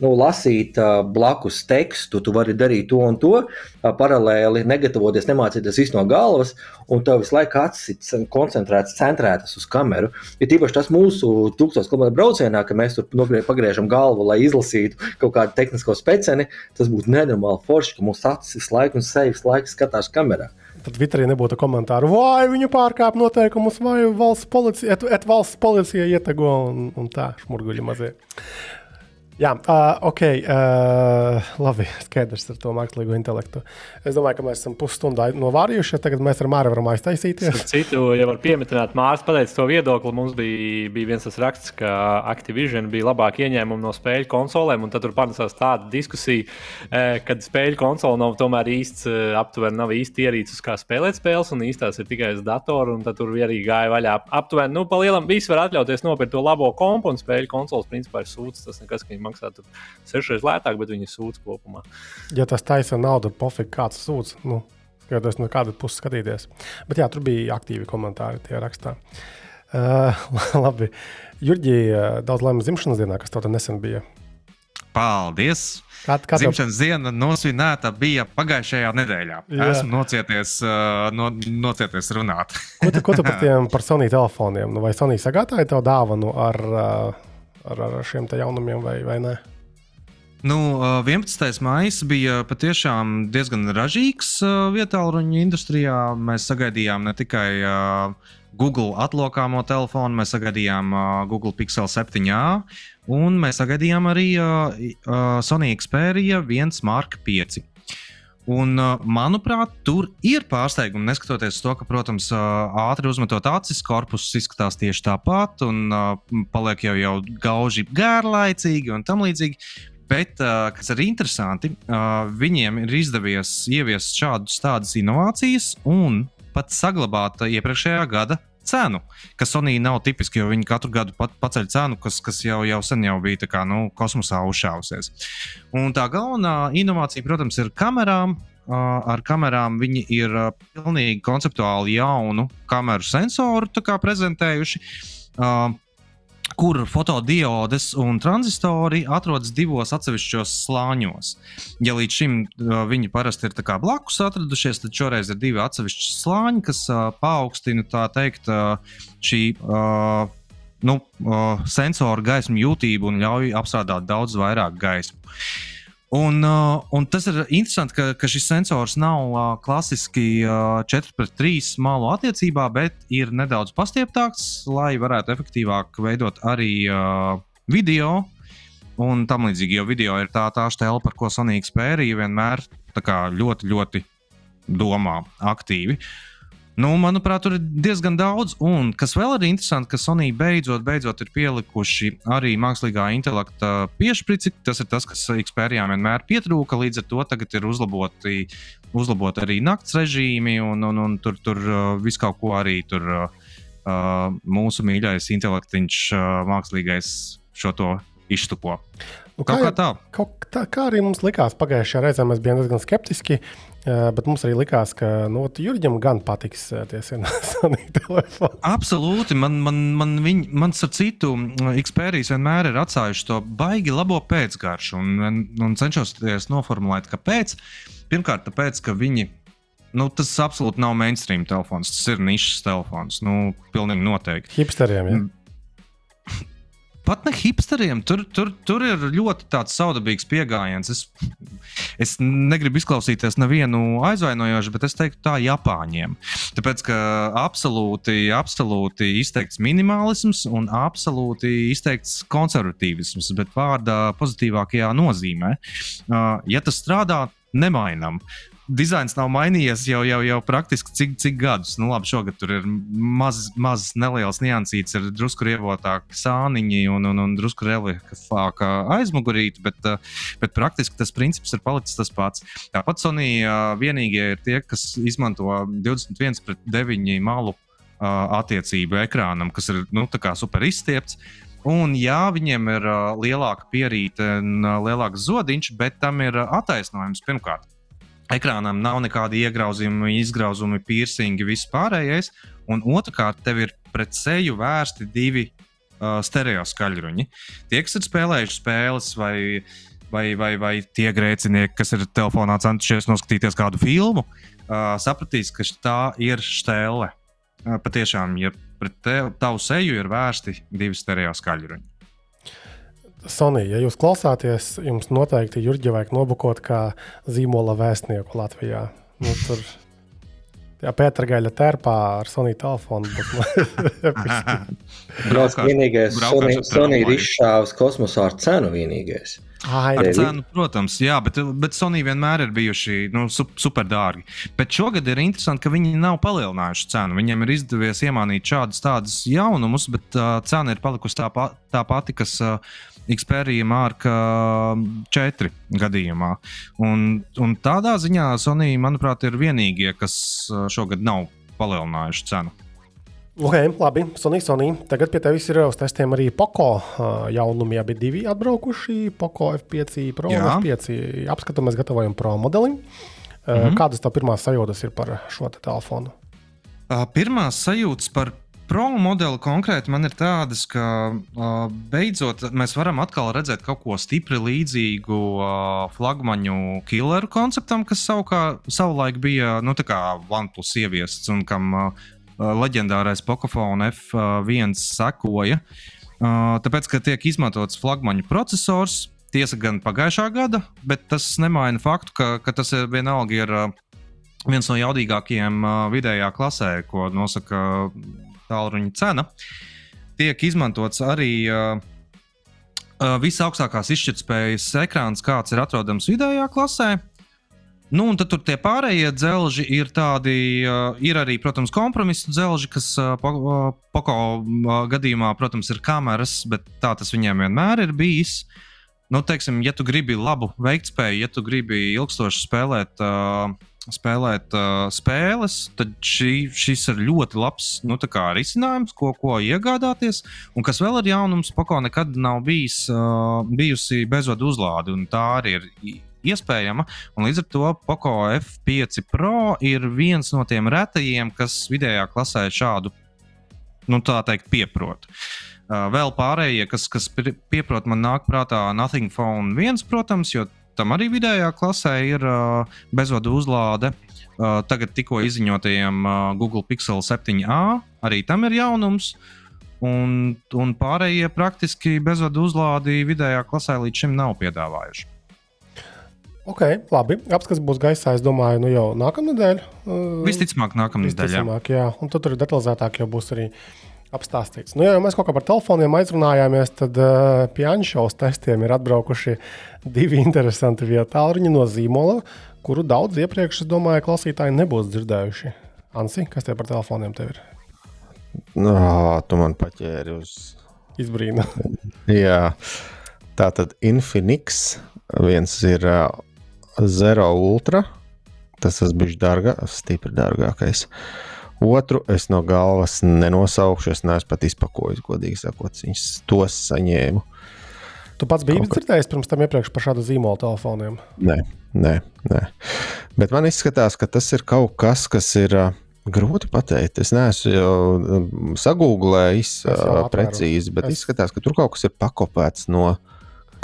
nu, lasīt blakus tekstu, tu vari darīt to un to paralēli, negatavoties, nemācīties visu no galvas, un tev visu laiku acis ir koncentrēts, centrētas uz kameru. Ir tīpaši tas mūsu tūkstoš km braucienā, ka mēs tur pagriežam galvu, lai izlasītu kaut kādu tehnisko speciāli. Tas būtu nenormāli forši, ka mūsu acis visu laiku un sejas laiku skatās kamerā. Tad Twitterī nebūtu komentāru, vai viņi pārkāpa noteikumus, vai valsts policija, et, et valsts policija ietego un, un tā, šmurguļi mazie. Jā, uh, ok, uh, labi, skaidrs ar to mākslīgo intelektu. Es domāju, ka mēs esam pusstundā novārījuši, tagad mēs ar Māru varam aiztaisīties. Citu, ja var pieminēt, Mārcis pateica to viedokli. Mums bija, bija viens tas raksts, ka Activision bija labāk ieņēmumi no spēļu konsolēm, un tad tur panesās tāda diskusija, kad spēļu konsole nav tomēr īsts, aptuveni nav īsti ierīces, kā spēlēt spēles, un īstās ir tikai uz datoru, un tad tur arī gāja vaļā. Aptuveni, nu, pa lielam, visi var atļauties nopirkt to labo kompu, un spēļu konsoles principā ir sūds. Tas nekas, ka viņi maksātu sešreiz lētāk, bet viņi sūdz kopumā. Ja tas taisa naudu, pofīgi kāds sūdz. Nu, Skatos, no kāda puses skatīties. Bet jā, tur bija aktīvi komentāri tie rakstā. Uh, labi. Jurģi, daudz laimes dzimšanas dienā, kas tev nesen bija. Paldies! Kā tev... Dzimšanas diena nosvinēta bija pagājušajā nedēļā. Jā. Esmu nocieties, uh, no, nocieties runāt. ko tu, ko tu par tiem par Sony telefoniem? Nu, vai Sony sagādāja tev dāvanu ar, ar, ar šiem jaunumiem vai, vai ne? Nu, 11. maija bija patiešām diezgan ražīgs vietā, ruņu industrijā. Mēs sagaidījām ne tikai Google atlokāmo telefonu, mēs sagaidījām Google Pixel 7a, un mēs sagaidījām arī Sony Xperia 1 Mark 5. Un, manuprāt, tur ir pārsteigumi. Neskatoties to, ka, protams, ātri uzmetot acis, korpus izskatās tieši tāpat, un paliek jau, jau gauži gārlaicīgi un tam līdzīgi. Bet, uh, kas ir interesanti, uh, viņiem ir izdevies ieviest šādus tādas inovācijas un pat saglabāt iepriekšējā gada cenu, kas Sonija nav tipiski, jo viņi katru gadu pat, paceļ cenu, kas, kas jau, jau sen jau bija kā, nu, kosmosā uzšāvusies. Un tā galvenā inovācija, protams, ir kamerām. Ar kamerām viņi ir pilnīgi konceptuāli jaunu kameru sensoru prezentējuši. Uh, kur fotodiodes un tranzistori atrodas divos atsevišķos slāņos. Ja līdz šim uh, viņi parasti ir blakus atradušies, tad šoreiz ir divi atsevišķi slāņi, kas uh, paaugstina teikt, uh, šī uh, nu, uh, sensora gaismu jūtību un ļauj apstrādāt daudz vairāk gaismu. Un, uh, un tas ir interesanti, ka, ka šis sensors nav uh, klasiski uh, 4 pret 3 malu attiecībā, bet ir nedaudz pastieptāks, lai varētu efektīvāk veidot arī uh, video un tam līdzīgi. Jo video ir tā, tā stēle, par ko Sonija spērija vienmēr ļoti, ļoti domā aktīvi. Uh, Nu, manuprāt, tur ir diezgan daudz. Un kas vēl ir interesanti, ka Sonija beidzot, beidzot ir pielikuši arī mākslīgā intelekta piešprici. Tas ir tas, kas Xperijām vienmēr pietrūka. Līdz ar to tagad ir uzlaboti, uzlabot arī nakts režīmi, un, un, un tur, tur uh, viss kaut ko arī tur uh, mūsu mīļākais intelektiņš, uh, mākslīgais šo to iztupo. Nu, kā, kā, tā. Kaut, tā, kā arī mums likās pagājušajā reizē, mēs bijām diezgan skeptiski. Bet mums arī likās, ka nu, Jurģam gan patiks tie Sony telefoni. Absolūti. Man, man, man, viņ, man ar citu Xperis vienmēr ir atstājuši to baigi labo pēcgaršu. Un, un cenšos noformulēt, kāpēc. Pirmkārt, tāpēc, ka viņi Nu, tas absolūti nav mainstream telefons. Tas ir nišas telefons. Nu, pilnīgi noteikti. Hipsteriem. Ja? Pat ne hipsteriem. Tur, tur, tur ir ļoti tāds saudabīgs pieejams. Es, es negribu izklausīties nevienu aizvainojošu, bet es teiktu tā Japāņiem. Tāpēc, ka absolūti, absolūti izteikts minimalisms un absolūti izteikts konservatīvisms, bet vārdā pozitīvākajā nozīmē. Ja tas strādā, nemainām dizains nav mainījies jau, jau, jau praktiski cik, cik gadus. Nu, labi, šogad tur ir mazs, maz, neliels niansīts, ir drusku rievotāki sāniņi un, un, un drusku reliefāka aizmugurīte, bet, eh, bet praktiski tas princips ir palicis tas pats. Tāpat Sony eh, vienīgie ir tie, kas izmanto 21 pret 9 malu eh, attiecību ekrānam, kas ir nu, super izstiepts. Un, jā, viņiem ir uh, lielāka pierīte un uh, lielāks zodiņš, bet tam ir uh, attaisnojums pirmkārt Ekrānam nav nekāda iegrauzījuma, izgrauzumi, piercingi, viss pārējais. Un otrkārt, tev ir pret seju vērsti divi uh, stereo skaļruņi. Tie, kas ir spēlējuši spēles vai, vai, vai, vai tie grēcinieki, kas ir telefonā centušies noskatīties kādu filmu, uh, sapratīs, ka tā ir stēle. Uh, patiešām, ja pret tev, tavu seju ir vērsti divi stereo skaļruņi. Sonija, ja jūs klausāties, jums noteikti Jurģi vajag nobukot kā zīmola vēstnieku Latvijā. Nu, tur Jā, Pētera gaļa terpā ar Soniju telefonu. Tas vienīgais, Sonija Sony ir izšāvis kosmosā ar cenu vienīgais. Ai, ar cenu, protams, jā, bet, bet Sony vienmēr ir bijuši nu, super dārgi. Bet šogad ir interesanti, ka viņi nav palielinājuši cenu. Viņiem ir izdevies iemānīt šādus tādus jaunumus, bet uh, cena ir palikusi tā, pa, tā pati, kas uh, Xperia Mark 4 gadījumā. Un, un tādā ziņā Sony, manuprāt, ir vienīgie, kas šogad nav palielinājuši cenu. Ok, labi. Sony, Sony. Tagad pie tevis ir uz testiem arī Poco jaunumi. Abi divi atbraukuši. Poco F5 Pro Jā. F5 apskatu mēs gatavojam Pro modelim. Mm -hmm. Kādas tev pirmās sajūtas ir par šo te telefonu? Pirmās sajūtas par Pro modeli konkrēti man ir tādas, ka uh, beidzot mēs varam atkal redzēt kaut ko stipri līdzīgu uh, flagmaņu killeru konceptam, kas savukā, savulaik bija nu, OnePlus ieviests un kam uh, leģendārais Pocophone F1 sekoja. Uh, tāpēc, ka tiek izmantots flagmaņu processors, tiesa gan pagājušā gada, bet tas nemaina faktu, ka, ka tas vienalga ir. Uh, viens no jaudīgākajiem vidējā klasē, ko nosaka tālruņa cena, tiek izmantots arī uh, uh, visaugstākās izšķirtspējas ekrāns, kāds ir atrodams vidējā klasē. Nu, un tad tur tie pārējie dzelži ir tādi, uh, ir arī, protams, kompromisu dzelži, kas uh, Poko uh, gadījumā, protams, ir kameras, bet tā tas viņiem vienmēr ir bijis. Nu, teiksim, ja tu gribi labu veiktspēju, ja tu gribi ilgstoši spēlēt uh, spēlēt uh, spēles, tad šī, šis ir ļoti labs nu, risinājums, ko, ko iegādāties. Un kas vēl ir jaunums, Pako nekad nav bijis, uh, bijusi bezvadu uzlāde, un tā arī ir iespējama. Līdz ar to Pako F5 Pro ir viens no tiem retajiem, kas vidējā klasē šādu, nu tā teikt, pieprot. Uh, vēl pārējie, kas, kas pieprot, man nāk prātā Nothing Phone 1, protams, jo tam arī vidējā klasē ir uh, bezvadu uzlāde. Uh, tagad tikko izziņotajiem uh, Google Pixel 7a arī tam ir jaunums. Un, un pārējie praktiski bezvadu uzlādi vidējā klasē līdz šim nav piedāvājuši. Ok, labi. Apskats būs gaisā, es domāju, nu jau nākamā nedēļa. Visticamāk, nākamā nedēļa. Visticamāk, jā. Un tad tur detalizētāk jau būs arī uh, apstāstīts. Nu, ja mēs kaut kā par telefoniem aizrunājāmies, tad uh, pie Anšaus testiem ir atbraukuši divi interesanti vietāluņi no zīmola, kuru daudz iepriekš, es domāju, klausītāji nebūs dzirdējuši. Ansi, kas tie par telefoniem tev ir? No, tu man paķēri uz izbrīnu. Jā, tā tad Infinix viens ir uh, Zero Ultra. Tas tas bija dārgā, stipri dārgākais. Uh, Otru es no galvas nenosaukšu, es neesmu pat izpakojis, godīgi sakot, viņus tos saņēmu. Tu pats biji Kaut dzirdējis pirms tam iepriekš par šādu zīmolu telefoniem? Nē, nē, nē. Bet man izskatās, ka tas ir kaut kas, kas ir uh, grūti pateikt. Es neesmu jau sagūglējis uh, precīzi, bet es... izskatās, ka tur kaut kas ir pakopēts no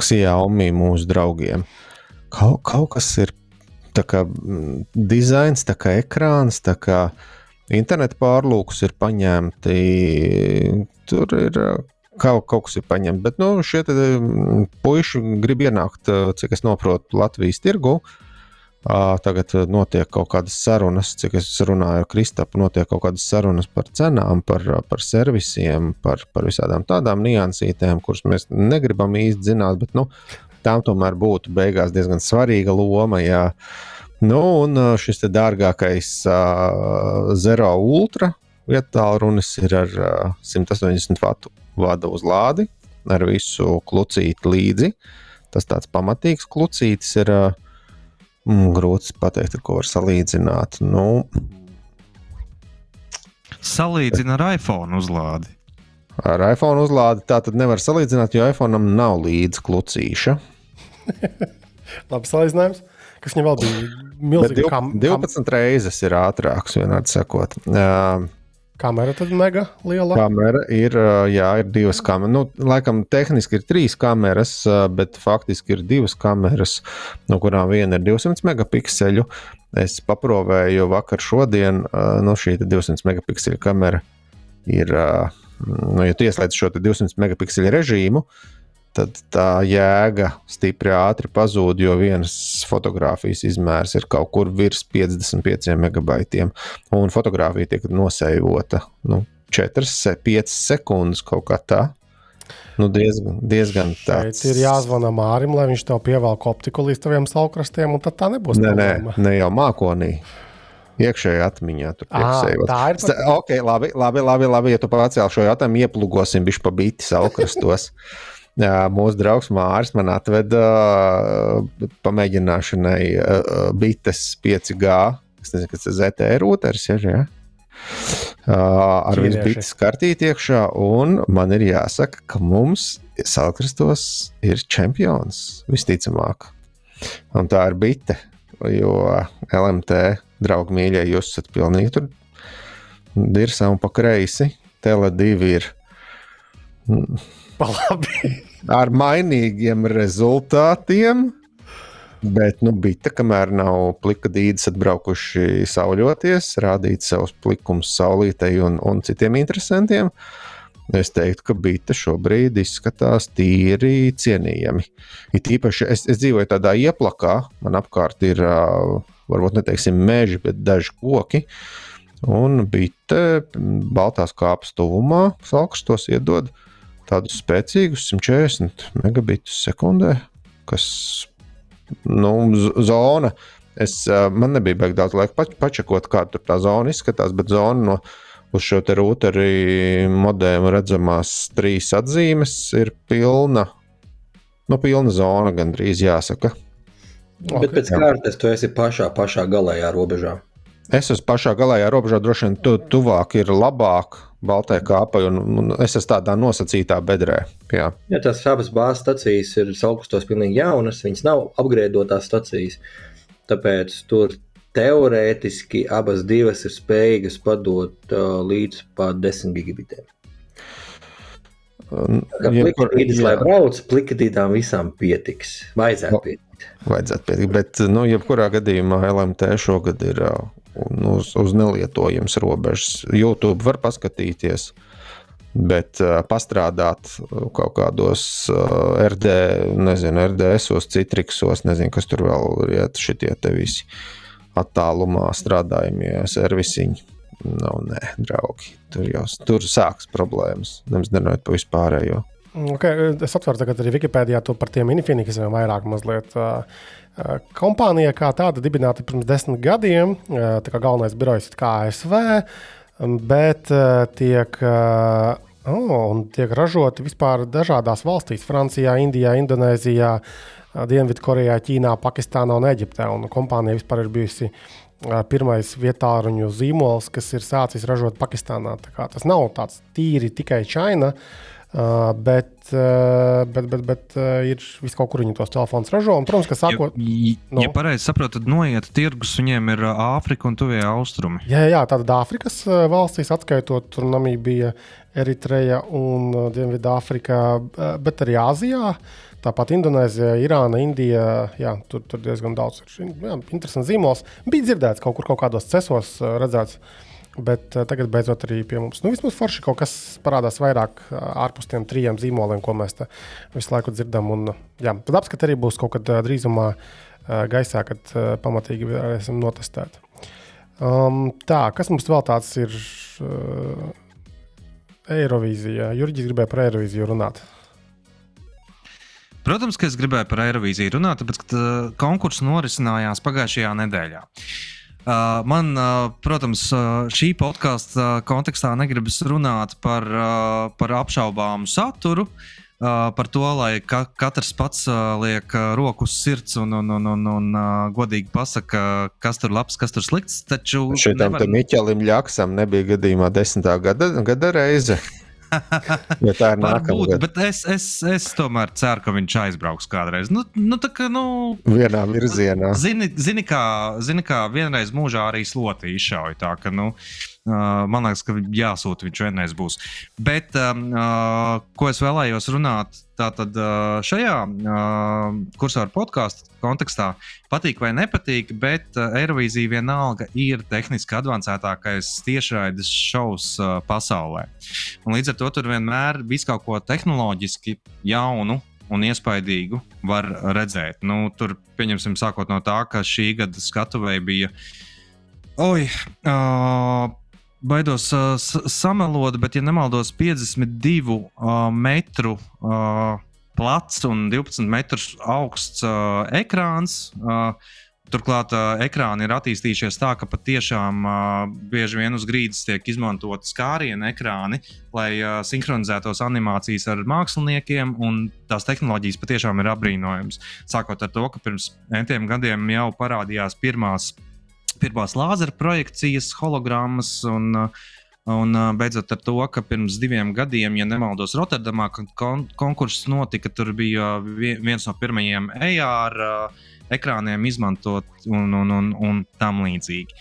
Xiaomi mūsu draugiem. Kaut, kaut kas ir tā kā dizains, tā kā ekrāns, tā kā uh, Interneta pārlūkus ir paņemti, tur ir kaut, kaut kas ir paņemts. Bet nu, šie puiši grib ienākt, cik es saprotu, Latvijas tirgu. Tagad notiek kaut kādas sarunas, cik es runāju ar Kristapu, notiek kaut kādas sarunas par cenām, par, par servisiem, par, par visādām tādām niansītēm, kuras mēs negribam īsti zināt, bet nu, tām tomēr būtu beigās diezgan svarīga loma. Ja, uh, Nu, un šis dārgākais uh, Zero Ultra vietālrunis ir ar uh, 180 vatu vada uz lādi, ar visu klucīti līdzi. Tas tāds pamatīgs klucītis ir uh, grūti pateikt, ar ko var salīdzināt. Nu, Salīdzina ar iPhone uzlādi. Ar iPhone uzlādi tā tad nevar salīdzināt, jo iPhone nav līdzi klucīša. Labi salīdzinājums. Kas viņam vēl bija? milzīga div, kam, 12 kam... reizes ir ātrāks, vienādi sakot. Uh, kamera tad mega liela. Kamera ir, jā, ir divas kameras. Nu, laikam, tehniski ir trīs kameras, bet faktiski ir divas kameras, no kurām viena ir 200 megapikseli. Es paprovēju vakar, šodien, nu, šī 200 megapikseli kamera ir. Nu, ja tu ieslēdz šo 200 megapikseli režīmu, tad tā jēga stipri ātri pazūd, jo vienas fotografijas izmērs ir kaut kur virs 55 megabaitiem, un fotografija tiek nosējota nu, 4-5 sekundes kaut kā tā. Nu, diezgan, diezgan tāds. Šeit ir jāzvana Mārim, lai viņš tev pievelk optiku līdz taviem salkrastiem, un tad tā nebūs. Nē, nē, ne jau mākonī. Iekšējā atmiņā tur pieksējot. Tā ir. Pat... Ok, labi, labi, labi, labi, ja tu pacēl šo jautājumu, ieplūgosim bišķi pa biti salkrastos. mūsu draugs Mārcis man atveda uh, pamēģināšanai uh, bites 5G. Es nezinu, kas tas ZT rūters ir. Ja? Uh, ar visu bites kartīti iekšā, un man ir jāsaka, ka mums Salkrastos ir čempions visticamāk. Un tā ir bite, jo LMT draugi mīļie, jūs esat pilnīgi tur dirsā un pa kreisi. Tele divi ir. ar mainīgiem rezultātiem. Bet, nu, bija tā, kamēr nav plika dīdis atbraukuši sauļoties, rādīt savus plikumus saulītei un, un citiem interesantiem. Es teiktu, ka bita šobrīd izskatās tīri cienījami. It īpaši es, es dzīvoju tādā ieplakā, man apkārt ir varbūt neteiksim meži, bet daži koki. Un bita baltās kāpas tuvumā, salkstos iedod uh, tādus spēcīgus 140 megabitus sekundē, kas nu, zona. Es, man nebija baigts daudz laika pač, pačakot, kā tur tā zona izskatās, bet zona no uz šo te rūteri modēmu redzamās trīs atzīmes ir pilna. Nu, pilna zona gandrīz jāsaka. Bet okay, pēc kārtas tu esi pašā, pašā galējā robežā. Es esmu pašā galējā robežā, droši vien tu, tuvāk ir labāk, Baltai kāpai, un, un es esmu tādā nosacītā bedrē. Jā, ja, tās abas bāzes stacijas ir augstos pilnīgi jaunas, viņas nav apgrēdotās stacijas. Tāpēc tur teorētiski abas divas ir spējīgas padot uh, līdz pat 10 gigabitiem. Plikadītis, lai brauc, plikadītām visām pietiks. Vajadzētu pietikt. Vajadzētu pietikt, bet, nu, jebkurā gadījumā LMT šogad ir uh, uz, uz nelietojams robežas. YouTube var paskatīties, bet uh, pastrādāt kaut kādos uh, RD, nezinu, RDS, Citrixos, nezinu, kas tur vēl ja šitie te visi attālumā strādājumie servisiņi. Nav, nē, draugi. Tur jau tur sākas problēmas. Nemaz nerunājot par vispārējo. Okay, es atceros, ka arī Wikipēdijā par tiem Infinixiem vairāk mazliet. Uh, Kompānija kā tāda dibināta pirms desmit gadiem, tā kā galvenais birojs ir ASV, bet tiek, oh, tiek ražoti vispār dažādās valstīs - Francijā, Indijā, Indonēzijā, Dienvidkorejā, Ķīnā, Pakistānā un Eģiptē. Un kompānija vispār ir bijusi pirmais vietāruņu zīmols, kas ir sācis ražot Pakistānā. Tas nav tāds tīri tikai China. Uh, Uh, bet, uh, bet, bet, bet uh, ir vis kaut kur viņi tos telefonus ražo. Un, protams, ka sākot. Ja, no, ja pareizi saprotu, tad noiet tirgus viņiem ir Āfrika un Tuvie Austrumi. Jā, jā tātad Āfrikas valstīs, atskaitot Namībija, Eritreja un Dienvidāfrika, bet arī Āzijā. Tāpat Indonēzija, Irāna, Indija. Jā, tur, tur diezgan daudz ir. Jā, interesants zīmols. Bija dzirdēts kaut kur kaut kādos cesos, redzēts. Uh, Bet uh, tagad beidzot arī pie mums. Nu, vismaz forši kaut kas parādās vairāk uh, ārpus tiem trijiem zīmoliem, ko mēs visu laiku dzirdam. Un, jā, tad apskats arī būs kaut kad uh, drīzumā gaisā, kad pamatīgi varēsim notestēt. Um, tā, kas mums vēl tāds ir? Eirovīzija. Jurģis gribēja par Eirovīziju runāt. Protams, ka es gribēju par Eirovīziju runāt, tāpēc, ka konkurss norisinājās pagājušajā nedēļā. Uh, man, uh, protams, uh, šī podkāstu kontekstā negribas runāt par, par apšaubāmu saturu, par to, lai ka, katrs pats liek roku uz sirds un, un, un, un, un godīgi pasaka, kas tur labs, kas tur slikts. Taču šitam nevar... Miķelim Ļaksam nebija gadījumā desmitā gada, gada reize. Ja tā ir nākamā bet es, es, es tomēr ceru, ka viņš aizbrauks kādreiz. Nu, nu, tā kā, nu, Vienā virzienā. Zini, zini, kā, zini, kā vienreiz mūžā arī sloti izšauja. Tā, ka, nu, uh, man liekas, ka jāsūta viņš vienreiz būs. Bet, ko es vēlējos runāt, tātad šajā kursā ar podkāstu kontekstā patīk vai nepatīk, bet Eirovīzija vienalga ir tehniski advancētākais tiešraides šovs pasaulē. Un līdz ar to tur vienmēr viss kaut ko tehnoloģiski jaunu un iespaidīgu var redzēt. Nu, tur, pieņemsim, sākot no tā, ka šī gada skatuve bija. Oi, uh, baidos uh, samelot, bet, ja nemaldos, 52 uh, metru uh, plats un 12 metrus augsts uh, ekrāns. Uh, Turklāt uh, ekrāni ir attīstījušies tā, ka patiešām uh, bieži vien uz grīdas tiek izmantoti skārienu ekrāni, lai uh, sinhronizētos animācijas ar māksliniekiem. Tās tehnoloģijas patiešām ir apbrīnojamas. Sākot ar to, ka pirms entiem gadiem jau parādījās pirmās, pirmās lāzera projekcijas, hologrammas un uh, Un beidzot ar to, ka pirms diviem gadiem, ja nemaldos, Rotterdamā kon konkurss notika, tur bija viens no pirmajiem AR ekrāniem izmantot un, un, un, un tam līdzīgi.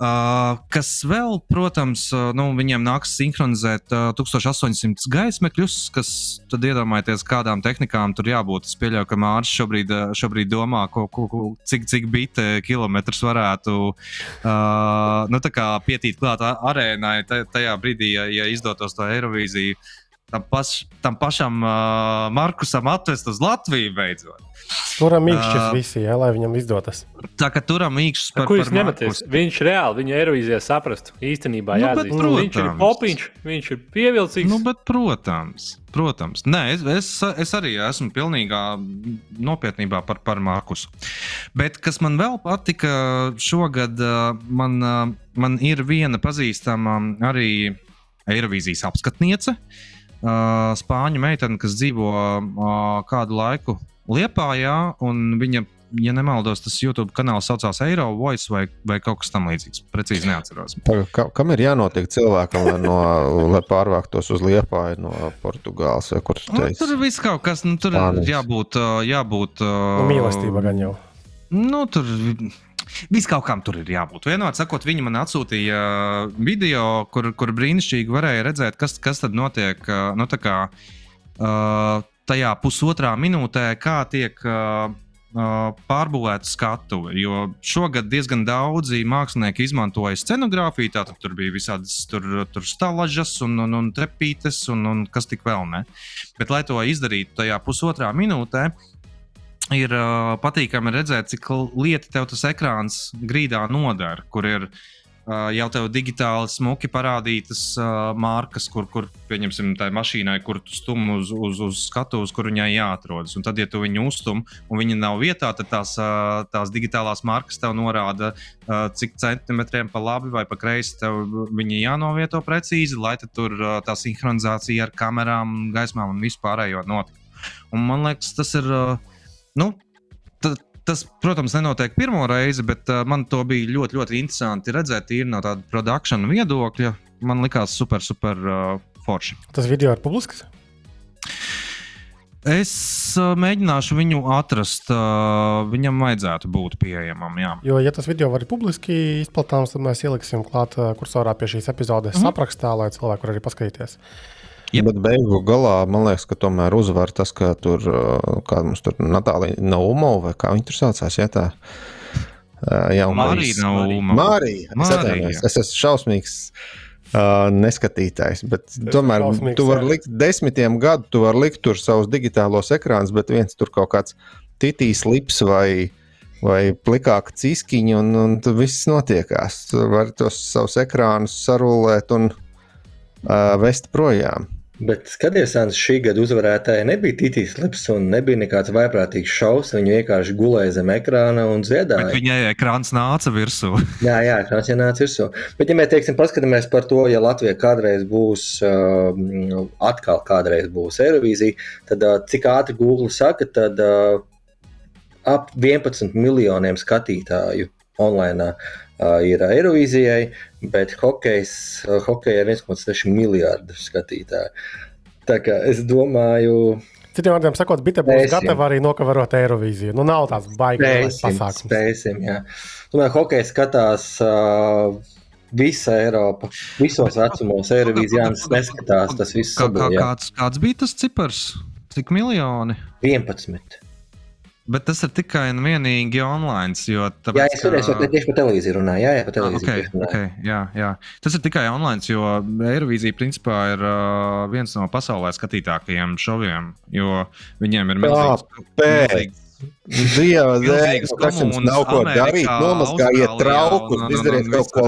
Uh, kas vēl, protams, uh, nu, viņiem nāks sinhronizēt uh, 1800 gaismekļus, kas tad iedomājieties, kādām tehnikām tur jābūt. Es pieļauju, ka Mārcis šobrīd, uh, šobrīd domā, ko, ko, ko, cik, cik biti kilometrus varētu uh, nu, pietīt klāt arēnai tajā brīdī, ja, ja izdotos to Eirovīziju tam, paš, tam pašam uh, Markusam atvest uz Latviju beidzot. Turam īkšķis uh, visi, jā, lai viņam izdodas. Tā kā turam īkšķis par, par ņematies? Viņš reāli, viņa Eirovīzijā saprastu. Īstenībā, Nu, bet, viņš ir protams. popiņš, viņš ir pievilcīgs. Nu, bet, protams, protams. Nē, es, es, es arī esmu pilnīgā nopietnībā par, par Markusu. Bet kas man vēl patika šogad, man, man ir viena pazīstama arī Eirovīzijas apskatniece. Uh, spāņu meitene, kas dzīvo uh, kādu laiku Liepājā, un viņa, ja nemaldos, tas YouTube kanāls saucās Eiro Voice vai, vai kaut kas tamlīdzīgs. Precīzi neatceros. Ka, kam ir jānotiek cilvēkam, lai, no, lai pārvāktos uz Liepāju no Portugāles vai kur tu Nu, tur ir viss kaut kas, nu, tur Spānijas. ir jābūt. uh, jābūt uh, Nu, mīlestība gan jau. Nu, tur viss kaut kam tur ir jābūt. Vienmēr sakot, viņi man atsūtīja uh, video, kur, kur brīnišķīgi varēja redzēt, kas, kas tad notiek. uh, Nu, tā kā, uh, tajā pusotrā minūtē, kā tiek pārbūvēta skatuve. Jo šogad diezgan daudzi mākslinieki izmantoja scenogrāfiju. Tātad tur bija visādas tur, tur stālažas un, un, un trepītes un, un kas tik vēl ne. Bet, lai to izdarītu tajā pusotrā minūtē, ir uh, patīkami redzēt, cik lieti tev tas ekrāns grīdā nodara, kur ir uh, jau tev digitāli smuki parādītas uh, markas, kur, kur pieņemsim tai mašīnai, kur tu stum uz, uz, uz skatuves, kur viņai jāatrodas. Un tad, ja tu viņu uzstum un viņa nav vietā, tad tās, uh, tās digitālās markas tev norāda, uh, cik centimetriem pa labi vai pa kreisi tev viņi jānovieto precīzi, lai tur uh, tā sinhronizācija ar kamerām, gaismām un vispārējo notiktu. Un man liekas, tas ir. Uh, nu, ta, tas, protams, nenotiek pirmo reizi, bet uh, man to bija ļoti, ļoti interesanti redzēt. Tīri no tāda produkcijas viedokļa. Man likās super, super uh, forši. Tas video ir publisks. Es uh, mēģināšu viņu atrast. Uh, viņam vajadzētu būt pieejamam. Jā. Jo, ja tas video var būt publiski izplatāms, tad mēs ieliksim klāt uh, kursorā pie šīs epizodes mm -hmm. aprakstā, lai cilvēki var arī paskatīties. Ja. Bet beigu galā man liekas, ka tomēr uzvar tas, ka tur uh, kāda mums tur Natālija Naumova vai kā viņa tur saucās. Ja, tā, uh, jā, un Marija Nauma. Marija. Es, atvainojos, es esmu šausmīgs. Uh, neskatītājs, bet tomēr tu vari likt desmitiem gadu, tu vari likt tur savus digitālos ekrānus, bet viens tur kaut kāds titīs lips vai, vai plikāka ciskiņa, un, un tur viss notiekās. Tu vari tos savus ekrānus sarulēt un uh, vest projām. Bet skaties, Ants, šī gada uzvarētāja nebija Titīs Lips un nebija nekāds vaiprātīgs šausmas. Viņa vienkārši gulēja zem ekrāna un Bet dziedāja. viņai ekrāns nāca virsū. Jā, jā, ekrāns jau nāca virsū. Bet, ja mēs teiksim, paskatāmies par to, ja Latvija kādreiz būs, uh, atkal kādreiz būs Eirovīzija, tad uh, cik ātri Google saka, tad uh, ap 11 miljoniem skatītāju online. Ir Eirovīzijai, bet hokejs, hokejai ir 1,6 miljardu skatītāju. Tā kā es domāju, Citiem vārdiem sakot, Bita būs gatava arī nokavarot Eirovīziju. Nu, nav tāds baigs pasākums. Spēsim, jā. Tomēr hokeja skatās uh, visa Eiropa, visos vecumos. Eirovīzijā neskatās tas viss. Kā, kā, kāds, kāds bija tas cipars? Cik miljoni? 11. Bet tas ir tikai un vienīgi online. Jo, tāpēc, jā, es redzu, ka tieši par televīziju runāju. Jā, jā, par televīziju. Ah, okay, okay, jā, jā. Tas ir tikai online, jo Eirovīzija principā ir uh, viens no pasaulē skatītākajiem šoviem. Jo viņiem ir milzīgs. milzīgs Dieva dēļ, kas jums nav ko darīt, nomazgājiet traukus, izdariet kaut ko.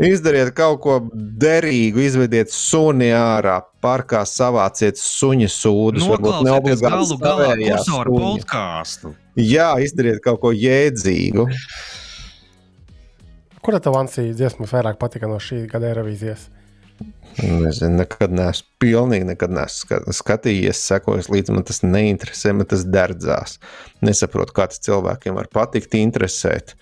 Izdariet kaut ko derīgu, izvediet suni ārā, parkā savāciet suņa sūdus. Varbūt neobligāti kursoru podkāstu. Jā, izdariet kaut ko jēdzīgu. Kura tev ansija dziesma vairāk patika no šī gada Eirovīzijas? Nezinu, nekad neesmu pilnīgi nekad neesmu skatījies, sekojis līdzi. Man tas neinteresē, man tas derdzās. Nesaprotu, kā tas cilvēkiem var patikt, interesēt,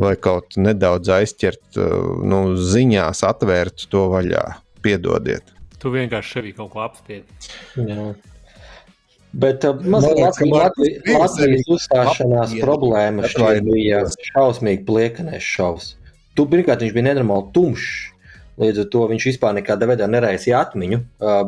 vai kaut nedaudz aizķert nu, ziņās, atvērt to vaļā. Piedodiet. Tu vienkārši sevi kaut ko apspiedi. Bet uh, mazliet Latvijas uzstāšanās problēma šeit bija šausmīgi pliekanēs šovs. Tu pirmkārt viņš bija nenormāli tumšs. Līdz ar to viņš vispār nekādā veidā neraisīja atmiņu.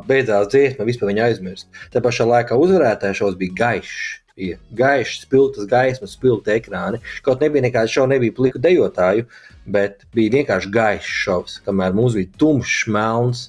Beidzās dziesma, vispār viņa aizmirst. Tā pašā laikā uzvarētājs šovs bija gaišs. Bija gaišs, spilgtas gaismas, spilgti ekrāni. Kaut nebija nekāda šova, nebija pliku dejotāju, bet bija vienkārši gaišs šovs, kamēr mums bija tumšs, melns.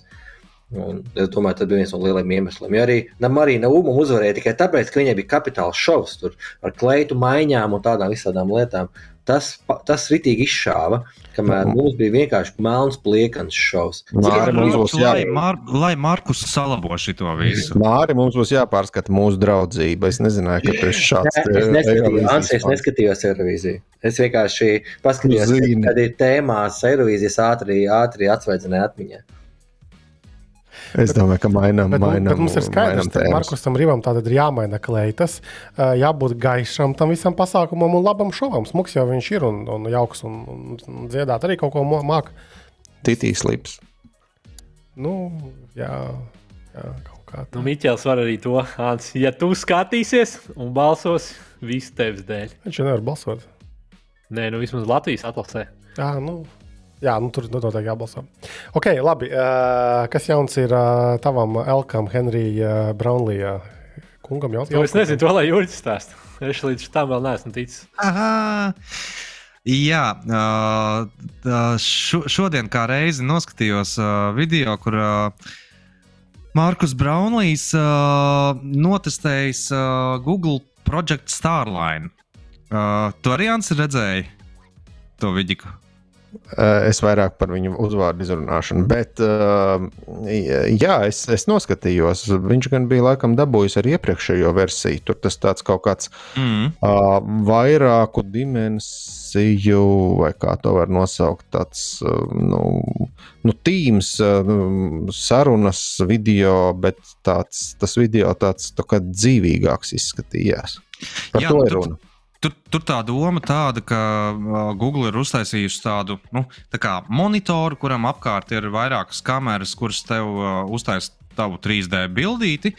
Un es domāju, tas bija viens no lielākajiem iemesliem. Ja arī Marina Uma uzvarēja tikai tāpēc, ka viņai bija kapitāls šovs tur ar kleitu maiņām un tādām visādām lietām. Tas, tas ritīgi izšāva, kamēr mums bija vienkārši melns, pliekans šovs. Māri, mums būs jā... lai, Mar lai Markus salabo šo visu. Māri, mums būs jāpārskata mūsu draudzība. Es nezināju, ka tas šāds ir. Es neskatījos, Ansi, es neskatījos Eirovīziju. Es vienkārši paskatījos, kad ir tēmās Eirovīzijas ātri, ātri atsveidzināja atmiņā. Es domāju, ka mainām, bet, mainām, bet mums ir skaidrs, ka Markusam Rīvam tātad ir jāmaina kleitas, jābūt gaišam tam visam pasākumam un labam šovam. Smuks jau viņš ir un, un jauks un, un, dziedāt arī kaut ko māku. Titīs lips. Nu, jā, jā, kaut kā. Tā. Nu, Miķels var arī to, Ants, ja tu skatīsies un balsos, viss tevis dēļ. Viņš jau nevar balsot. Nē, nu vismaz Latvijas atlasē. Jā, nu, Jā, nu, tur noteikti jābalso. Ok, labi. Uh, kas jauns ir uh, tavam Elkam, Henrijam, uh, Brownlijam? Kungam jau tādu. Es nezinu, to lai Juris stāsta. Es līdz tam vēl neesmu ticis. Aha. Jā, šo, šodien kā reizi noskatījos video, kur Markus Braunlijs uh, notestējis Google Project Starline. Tu arī Ants redzēji to vidiku? Eh, es vairāk par viņu uzvārdu izrunāšanu, bet eh, jā, es, es noskatījos. Viņš gan bija laikam dabūjis ar iepriekšējo versiju. Tur tas tāds kaut kāds mm. vairāku dimensiju, vai kā to var nosaukt, tāds nu, nu, tīms, uh, sarunas video, bet tāds, tas video tāds tā dzīvīgāks izskatījās. Par jā, to ir runa. Tu... Tur, tur tā doma tāda, ka Google ir uztaisījusi tādu nu, tā monitoru, kuram apkārt ir vairākas kameras, kuras tev uztaisa tavu 3D bildīti.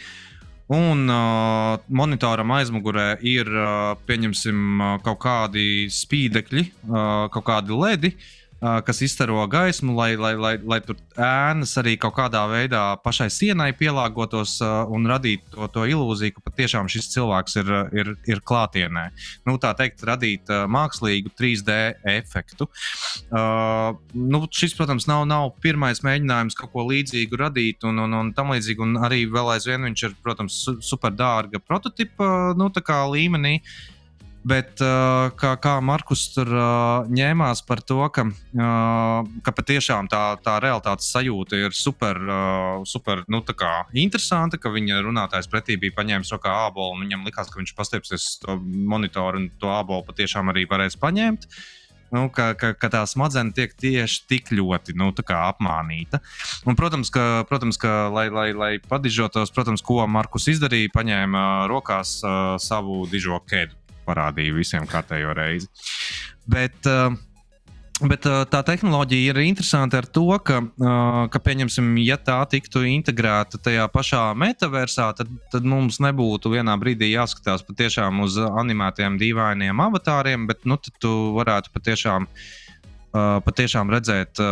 Un uh, monitoram aizmugurē ir, uh, pieņemsim, uh, kaut kādi spīdekļi, uh, kaut kādi ledi, uh, kas izstaro gaismu, lai, lai, lai, lai tur ēnas arī kaut kādā veidā pašai sienai pielāgotos un radītu to, to ilūziju, ka patiešām šis cilvēks ir, ir, ir klātienē. Nu, tā teikt, radīt mākslīgu 3D efektu. Uh, nu, šis, protams, nav, nav pirmais mēģinājums kaut ko līdzīgu radīt, un, un, un tam līdzīgi, un arī vēl aizvien viņš ir, protams, super dārga prototypa nu, līmenī. Uh, Bet uh, kā, kā Markus tur uh, ņēmās par to, ka, uh, ka patiešām tā, tā realitātes sajūta ir super, super nu, interesanta, ka viņa runātājs pretī bija paņēmis rokā ābolu, un viņam likās, ka viņš pastiepsies to monitoru un to ābolu patiešām arī varēs paņemt. Nu, ka, ka, ka tā smadzenes tiek tieši tik ļoti nu, apmānīta. Un, protams, ka, protams, ka lai, lai, lai padižotos, protams, ko Markus izdarīja, paņēma rokās uh, savu dižo kēdu parādīju visiem kārtējo reizi. Bet, uh, Bet uh, tā tehnoloģija ir interesanta ar to, ka, uh, ka pieņemsim, ja tā tiktu integrēta tajā pašā metaversā, tad, tad mums nebūtu vienā brīdī jāskatās patiešām uz animētiem dīvainiem avatāriem, bet nu, tu varētu patiešām, patiešām redzēt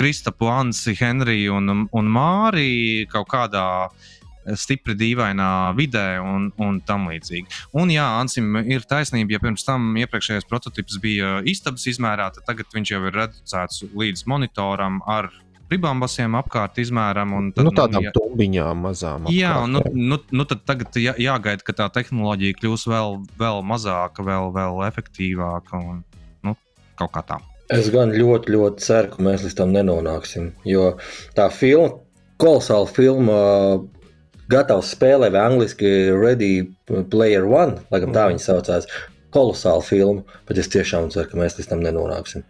Kristapu, Ansi, Henriju un, un Māriju kaut kādā uh, stipri dīvainā vidē un, un tam līdzīgi. Un, jā, Ansim ir taisnība, ja pirms tam iepriekšējais prototyps bija istabas izmērā, tad tagad viņš jau ir reducēts līdz monitoram ar ribambasiem apkārt izmēram. Tad, nu, tādām nu, jā, tumbiņām mazām. Apkārt, jā, nu, nu, nu tad tagad jā, jāgaida, ka tā tehnoloģija kļūs vēl, vēl mazāka, vēl, vēl efektīvāka un nu, kaut kā tā. Es gan ļoti, ļoti ceru, ka mēs līdz tam nenonāksim. Jo tā filma, kolosāla filma gatavs spēlē, vai angļuiski Ready Player One, laikam tā viņa saucās. Kolosāla filma, bet es tiešām ceru, ka mēs līdz tam nenonāksim.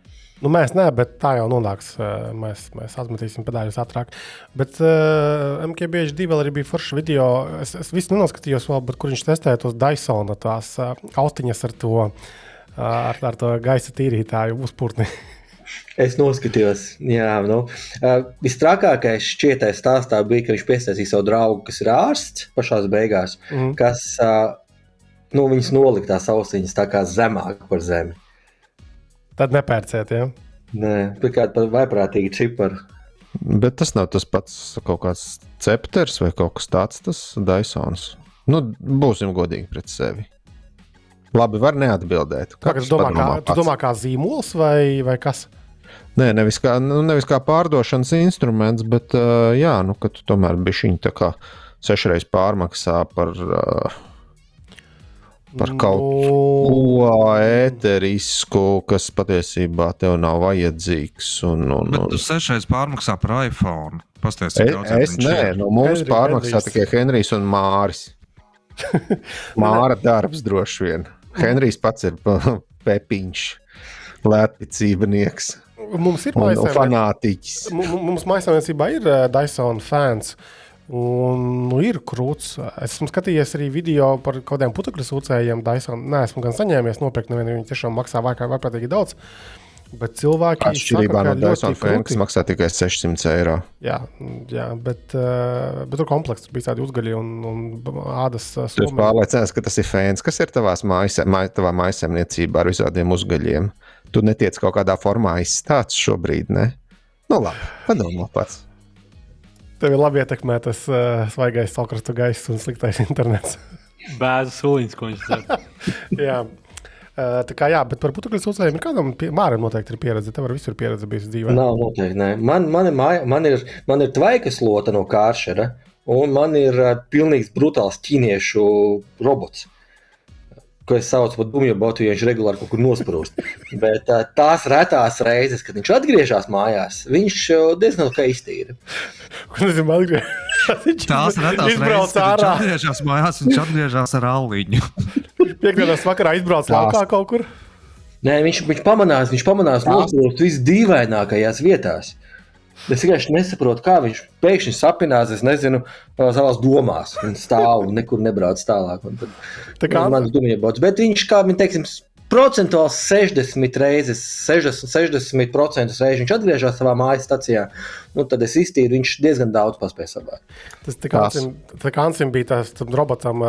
Nu, mēs ne, bet tā jau nonāks. Mēs, mēs atmetīsim pedāļus ātrāk. Bet uh, MKBHD vēl arī bija foršs video. Es, es visu nenoskatījos, vēl, bet kur viņš testēja tos Dysona tās uh, austiņas ar to, uh, ar, ar to gaisa tīrītāju uzpūtni. Es noskatījos, jā, nu, uh, visstrakākais šķietais stāstā bija, ka viņš piesaistīja savu draugu, kas ir ārsts pašā beigās, mm. kas uh, nu, viņas nolika tās ausiņas tā kā zemāk par zemi. Tad nepērciet, ja? Nē, pirmkārt, vaiprātīgi čipari. Bet tas nav tas pats kaut kāds cepters vai kaut kas tāds, tas Dysons. Nu, būsim godīgi pret sevi. Labi, var neatbildēt. Kā, domā, kā, tu domā, kā zīmols vai, vai kas? Nē, nevis kā, nu, nevis kā pārdošanas instruments, bet uh, jā, nu, ka tu tomēr biji šī tā kā sešreiz pārmaksā par, uh, par kaut ko nu... ēterisku, kas patiesībā tev nav vajadzīgs. Un, un, un... Bet tu sešreiz pārmaksā par iPhone. Pasties, es, es nē, no nu, mums Henry, pārmaksā Henrijs. tikai Henrijs un Māris. Māra darbs droši vien. Henrijs pats ir pepiņš, lētpicībnieks. Mums ir fanātiķis. Mums maisaimniecībā ir uh, Dyson fans. Un, nu, ir krūts. Es esmu skatījies arī video par kaut kādiem putekļu sūcējiem. Dyson. Nē, esmu gan saņēmis nopirkt, nevienu viņi tiešām maksā vajag daudz. Bet cilvēki atšķirībā no Dysona fēna, kas maksā tikai 600 eiro. Jā, jā bet, uh, bet tur komplekss bija tādi uzgaļi un, un ādas. Uh, tu pārliecināts, ka tas ir fēns, kas ir tavās mājas, māj, tavā mājasemniecībā ar visādiem uzgaļiem tu netiec kaut kādā formā izstāsts šobrīd. Ne? Nu, labi, padomā pats. Tev ir labi ietekmē tas uh, svaigais saulkrastu gaiss un sliktais internets. Bēzu suliņš, ko viņš dara. jā. Uh, tā kā jā, bet par putekļu sūcējiem ir kādam māram noteikti ir pieredze. Tev ar visu ir pieredze bijusi dzīvē. Nav noteikti. Nē. Man, man, ir, māja, man ir, man ir tvaikas lota no kāršera, un man ir uh, pilnīgs brutāls ķīniešu robots ko es saucu par dumju botu, jo viņš regulāri kaut kur nosprūst. Bet tās retās reizes, kad viņš atgriežas mājās, viņš diezgan ok iztīra. Tās retās reizes, kad viņš atgriežas mājās, viņš atgriežas ar alliņu. Piektdienas vakarā izbrauc laukā kaut kur. Nē, viņš, viņš pamanās, viņš pamanās nosprūst visdīvainākajās vietās. Es vienkārši nesaprotu, kā viņš pēkšņi sapinās, es nezinu, savā domās. Viņš stāv un nekur nebrauc tālāk. Un tad, tā kā mans dumjebots. Bet viņš, kā viņi teiksim, procentuāli 60 reizes, 60, 60% reizes viņš atgriežas savā mājas stācijā. Nu, tad es iztīru, viņš diezgan daudz paspēja sabāzt. Tas tā kā Ansim bija tas robotam,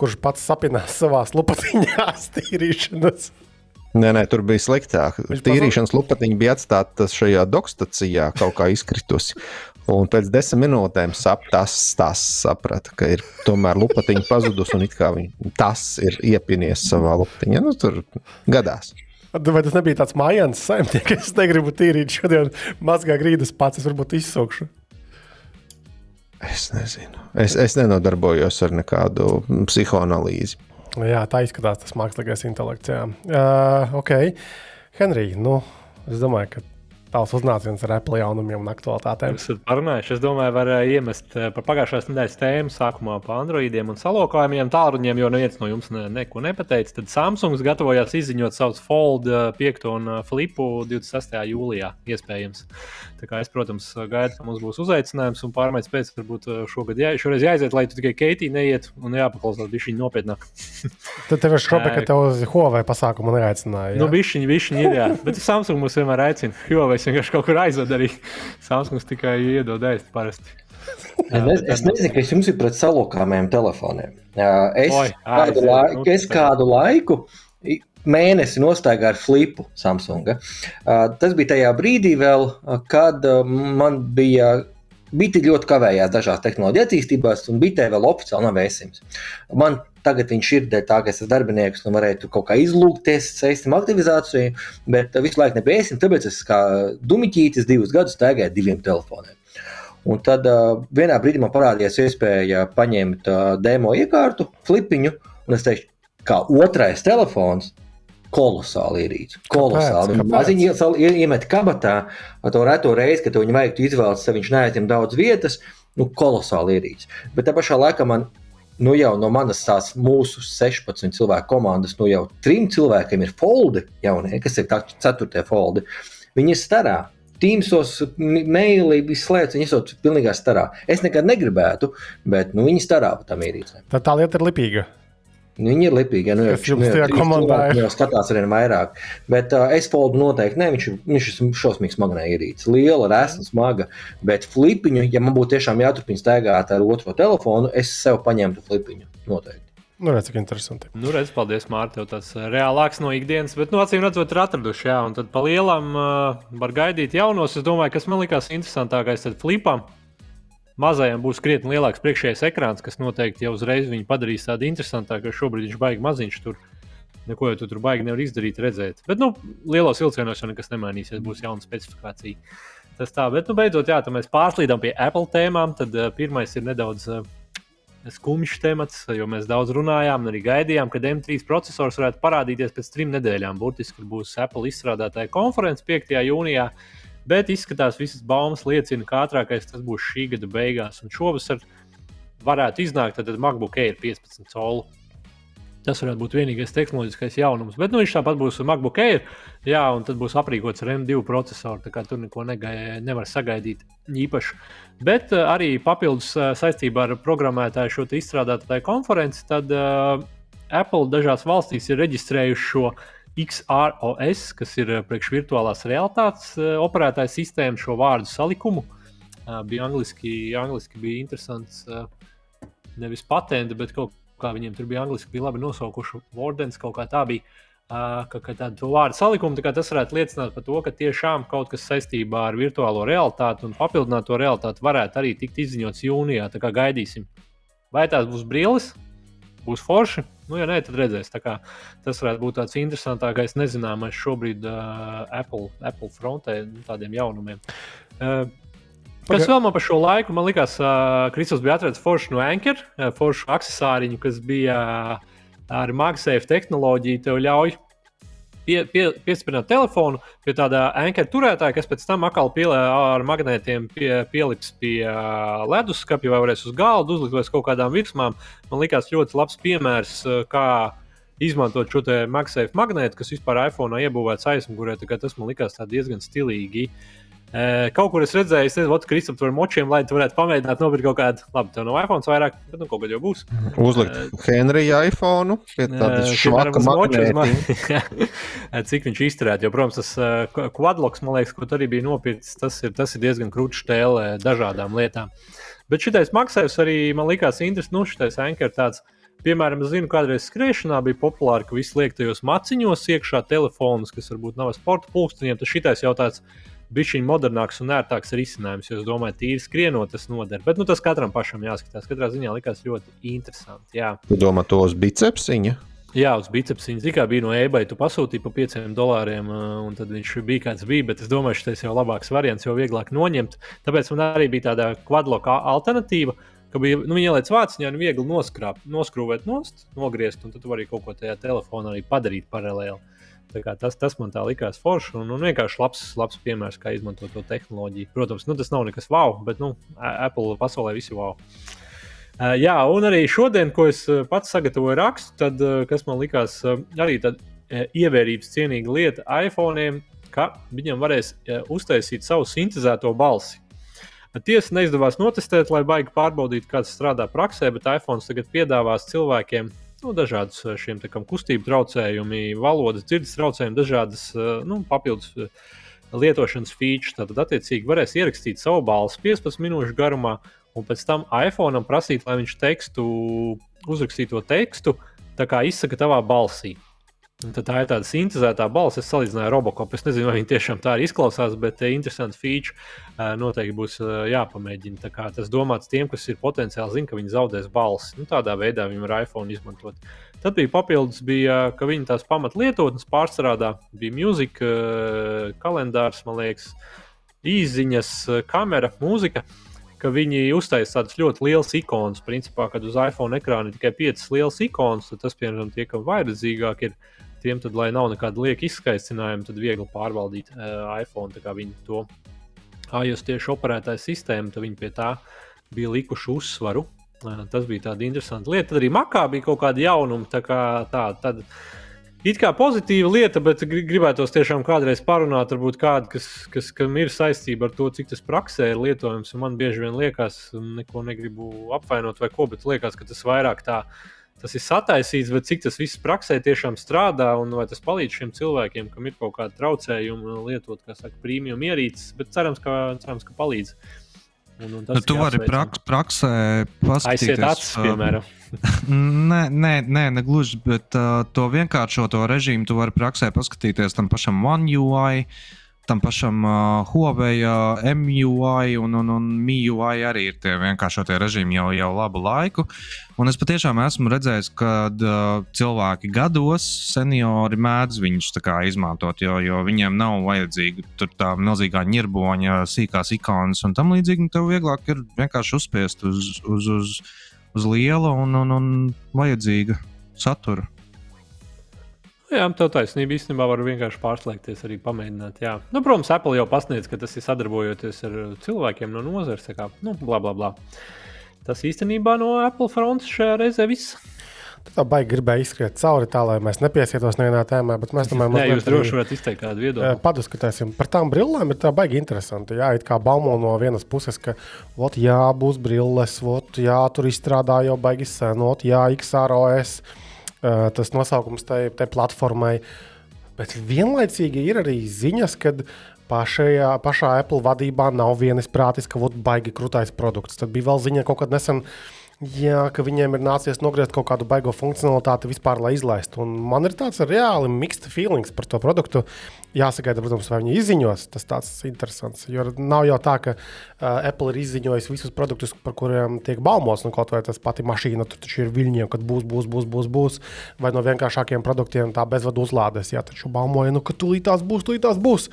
kurš pats sapinās savā lupatiņā stīrīšanas. Nē, nē, tur bija sliktāk. Tīrīšanas lupatiņa bija atstāta šajā dokstacijā, kaut kā izkritusi. Un pēc desmit minūtēm sap, tas, tas saprata, ka ir tomēr lupatiņa pazudusi un viņa, tas ir iepinies savā lupatiņā. Nu, tur gadās. Vai tas nebija tāds mājās saimnieks? Es negribu tīrīt šodien mazgā grīdas pats, es varbūt izsūkšu. Es nezinu. Es, es nenodarbojos ar nekādu psihoanalīzi. Jā, tā izskatās tas mākslīgais intelekts. Jā. Uh, ok, Henrij, nu, es domāju, ka tavs uznāciens ar Apple jaunumiem un aktualitātēm. Jūs esat parunājuši. Es domāju, var uh, iemest par pagājušās nedēļas tēmu sākumā par Androidiem un salokājumiem tālruņiem, jo neviens no jums ne, neko nepateica. Tad Samsungs gatavojās izziņot savus Fold 5 un Flipu 26. jūlijā. Iespējams. Es, protams, gaidu, ka mums būs uzaicinājums un pārmaiņas pēc varbūt šogad jā, šoreiz jāiziet, lai tu tikai Keitī neiet un jāpaklausās bija nopietnāk. Tad tev ir šobrīd, ka tev uz Huawei pasākumu neaicināja. Jā? Nu, bišķiņi, bišķiņi ir, jā. Bet Samsung mums vienmēr aicina. Huawei vienkārši kaut kur aizved arī. Samsungs tikai iedod ēst parasti. Es, ne, es nezinu, kas jums ir pret salokāmiem telefoniem. Es, Oi, kādu, aiziet, laiku, nu, es kādu laiku mēnesi nostaigāju ar flipu Samsunga. Tas bija tajā brīdī, vēl, kad man bija. Biti ļoti kavējās dažās tehnoloģiju attīstībās, un bitē vēl oficiāli nav vēsījums. Man Tagad viņš ir dēļ tā, ka es esmu darbinieks un varētu kaut kā izlūgties saistību aktivizāciju, bet visu laiku nebija tāpēc es kā dumiķītis divus gadus staigāju diviem telefoniem. Un tad uh, vienā brīdī man parādījās iespēja paņemt uh, demo iekārtu, flipiņu, un es teikšu, kā otrais telefons. Kolosāli ierīce. Kolosāli. Maziņā iemet kabatā to reto reizi, kad viņu vajag izvēlēties, viņš neaizņem daudz vietas. Nu, kolosāli ierīce. Bet tā pašā laikā man nu jau no manas tās mūsu 16 cilvēku komandas, nu jau trim cilvēkiem ir foldi, jaunie, kas ir tā ceturtie foldi. Viņi ir starā. Tīmsos, viss lietas, viņi ir pilnībā starā. Es nekad negribētu, bet nu, viņi starā tam ierīcēm. Tad tā lieta ir lipīga. Nu, viņi ir lipīgi. Ja, nu, Kas jums tajā komandā ir? Jau skatās arī vairāk. Bet uh, es foldu noteikti ne. Viņš, viņš ir šausmīgs smagnē ierīce. Liela, resna, smaga. Bet flipiņu, ja man būtu tiešām jāturpina staigāt ar otro telefonu, es sev paņemtu flipiņu. Noteikti. Nu, redz, cik interesanti. Nu, redz, paldies, Mārtiņ. Tev tas reālāks no ikdienas, bet, nu, acīm redzot, ir atraduši. Jā, un tad pa lielam uh, var gaidīt jaunos. Es domāju, kas man likās interesantākais, tad flipam mazajam būs krietni lielāks priekšējais ekrāns, kas noteikti jau uzreiz viņu padarīs tādu interesantāku, jo šobrīd viņš baigi maziņš tur. Neko jau tu tur baigi nevar izdarīt, redzēt. Bet, nu, lielos vilcienos jau nekas nemainīsies, būs jauna specifikācija. Tas tā, bet, nu, beidzot, jā, mēs pārslīdam pie Apple tēmām. Tad uh, pirmais ir nedaudz uh, skumjš temats, jo mēs daudz runājām un arī gaidījām, ka M3 processors varētu parādīties pēc trim nedēļām. Burtiski būs Apple izstrādātāja konference 5. jūnijā. Uh, Bet izskatās, visas baumas liecina, ka ātrākais tas būs šī gada beigās. Un šovasar varētu iznākt tad MacBook Air 15 colu. Tas varētu būt vienīgais tehnoloģiskais jaunums. Bet nu, viņš tāpat būs MacBook Air, jā, un tad būs aprīkots ar M2 procesoru. Tā kā tur neko negai, nevar sagaidīt īpaši. Bet uh, arī papildus uh, saistībā ar programmētāju šo izstrādātāju konferenci, tad uh, Apple dažās valstīs ir reģistrējuši šo XROS, kas ir eh, priekš virtuālās realitātes eh, operētāja sistēma, šo vārdu salikumu. Eh, bija angliski, angliski bija interesants, nevis patenti, bet kaut kā viņiem tur bija angliski, bija labi nosaukuši Wordens, kaut kā tā bija. Ka, ka tādu vārdu salikumu tā tas varētu liecināt par to, ka tiešām kaut kas saistībā ar virtuālo realitāti un papildināto realitāti varētu arī tikt izziņots jūnijā. Tā kā gaidīsim. Vai tās būs brilles, būs forši, Nu, ja nē, tad redzēs. Tas varētu būt tāds interesantākais, nezināmais šobrīd uh, Apple, Apple frontē nu, tādiem jaunumiem. Uh, Kas vēl man par šo laiku? Man liekas, uh, Kristofers bija atradzis foršu no Anker, uh, foršu accessāriņu, kas bija uh, ar MagSafe tehnoloģiju. Tev ļauj pie, pie, piespiežot telefonu pie tāda ankara turētāja, kas pēc tam atkal pielē ar magnētiem pie, pielips pie uh, leduskapja vai varēs uz galda uzlikt vai kaut kādām virsmām. Man liekas, ļoti labs piemērs, kā izmantot šo MagSafe magnētu, kas vispār iPhone iebūvēts aizmugurē. Tas man likās diezgan stilīgi. Uh, Kaut kur es redzēju, es nezinu, Kristofers, tur močiem, lai tu varētu pamēģināt nopirkt kaut kādu, labi, tev no iPhone vairāk, bet nu, kaut kad jau būs. Uzlikt uh, Henrija iPhone, pie tādas švaka magnēti. Cik viņš izturētu, jo, protams, tas quadloks, man liekas, ko arī bija nopirkts, tas ir, tas ir diezgan krūts stēlē dažādām lietām. Bet šitais maksājums arī man likās interesants, nu, šitais anker tāds. Piemēram, es zinu, kādreiz skriešanā bija populāri, ka visi liek tajos maciņos iekšā telefonus, kas varbūt nav sporta pulksteņiem. Tas šitais jau tāds bija modernāks un ērtāks risinājums. Es domāju, tīri skrienot, tas noder. Bet nu, tas katram pašam jāskatās. Katrā ziņā likās ļoti interesanti. Jā. Domā, to uz bicepsiņa? Jā, uz bicepsiņa. Tikā bija no eBay, tu pasūtīji par 5 dolāriem, un tad viņš bija kāds bija. Bet es domāju, ka tas jau labāks variants, jo vieglāk noņemt. Tāpēc man arī bija tāda kvadloka alternatīva. Ka bija, nu, ieliec vāciņā un viegli noskrāpt, noskrūvēt nost, nogriezt, un tad tu vari kaut ko tajā telefonā arī padarīt paralēli. Tas, tas man tā likās forši un, un vienkārši labs, labs piemērs, kā izmantot to tehnoloģiju. Protams, nu, tas nav nekas wow, bet nu, Apple pasaulē visi wow. Uh, jā, un arī šodien, ko es pats sagatavoju rakstu, tad, uh, kas man likās uh, arī uh, ievērības cienīga lieta iPhone, ka viņam varēs uztaisīt savu sintēzēto balsi. Tiesa neizdevās notestēt, lai baigi pārbaudītu, kā tas strādā praksē, bet iPhone tagad piedāvās cilvēkiem nu, dažādus eh, šiem kustību traucējumi, valodas, dzirdes traucējumi, dažādas eh, nu, papildus eh, lietošanas features. Tad, attiecīgi, varēs ierakstīt savu balsi 15 minūšu garumā, un pēc tam iPhone prasīt, lai viņš tekstu, uzrakstīto tekstu, izsaka tavā balsī. Tad tā ir tāda sintēzētā balss. Es salīdzināju ar Robocopu. Es nezinu, vai viņi tiešām tā arī izklausās, bet uh, interesanti feature uh, noteikti būs uh, jāpamēģina. Tas domāts tiem, kas ir potenciāli zina, ka viņi zaudēs balsi. Nu, tādā veidā viņi var iPhone izmantot. Tad bija papildus, bija, ka viņi tās pamatlietotnes pārstrādā. Bija mūzika, kalendārs, man liekas, īziņas, kamera, mūzika. Ka viņi uztaisīja tādas ļoti lielas ikonas. Principā, kad uz iPhone ekrāna ir tikai piecas lielas ikonas, tad tas, piemēram, tie, kam vajadzīgāk ir, tiem, tad, lai nav nekāda lieka izskaicinājuma, tad viegli pārvaldīt uh, iPhone. Tā kā viņi to iOS tieši operētāja sistēmu, tad viņi pie tā bija likuši uzsvaru. Uh, tas bija tāds interesants lieta. Tad arī Makā bija kaut kāda jaunuma. Tā kā tā, tad, It kā pozitīva lieta, bet gribētos tiešām kādreiz parunāt, varbūt kādu, kas, kas ir saistība ar to, cik tas praksē ir lietojams. Man bieži vien liekas, neko negribu apvainot vai ko, bet liekas, ka tas vairāk tā ir tas ir sataisīts, bet cik tas viss praksē tiešām strādā un vai tas palīdz šiem cilvēkiem, kam ir kaut kāda traucējuma, lietot, kā saka, prēmiju ierīces. Bet cerams, ka, cerams, ka palīdz. Un, un nu, tu vari praks, praksē paskatīties. Aiziet acis, piemēram. nē, nē, nē, ne gluži, bet uh, to vienkāršoto režīmu tu vari praksē paskatīties tam pašam One UI. Uh, tam pašam uh, Huawei, uh, MUI un, un, un MIUI arī ir tie vienkāršotie režīmi jau, jau labu laiku. Un es patiešām esmu redzējis, ka uh, cilvēki gados, seniori mēdz viņus izmantot, jo, jo viņiem nav vajadzīga tā milzīgā ņirboņa, sīkās ikonas un tam līdzīgi. Tev vieglāk ir vienkārši uzspiest uz, uz, uz, uz liela un, un, un vajadzīga satura. Jā, tev taisnība īstenībā var vienkārši pārslēgties, arī pamēģināt. Jā. Nu, protams, Apple jau pasniedz, ka tas ir sadarbojoties ar cilvēkiem no nozares. Kā, nu, bla, bla, bla. Tas īstenībā no Apple frontes šajā reizē viss. Tā baigi gribēja izskriet cauri tā, lai mēs nepiesietos nevienā tēmā, bet mēs tomēr mazliet. Jūs droši varat izteikt kādu viedokli. Paduskatēsim par tām brillēm, ir tā baigi interesanti. Jā, it kā baumo no vienas puses, ka, ot, jā, būs brilles, ot, jā, tur izstrādā jau baigi sen, ot, jā, XROS. Uh, tas nosaukums tai, tai platformai. Bet vienlaicīgi ir arī ziņas, ka pašajā, pašā Apple vadībā nav vienas prātis, ka būtu baigi krūtais produkts. Tad bija vēl ziņa kaut kad nesen. Jā, ka viņiem ir nācies nogriezt kaut kādu baigo funkcionalitāti vispār, lai izlaistu. Un man ir tāds reāli mixed feelings par to produktu. Jāsagaida, protams, vai viņi izziņos. Tas tāds interesants. Jo nav jau tā, ka uh, Apple ir izziņojis visus produktus, par kuriem tiek baumos. Nu, kaut vai tas pati mašīna, tur taču ir viļņiem, kad būs, būs, būs, būs, būs. Vai no vienkāršākiem produktiem tā bezvadu uzlādes. Jā, taču baumoja, nu, ka tūlīt tās būs, tūlīt tās būs.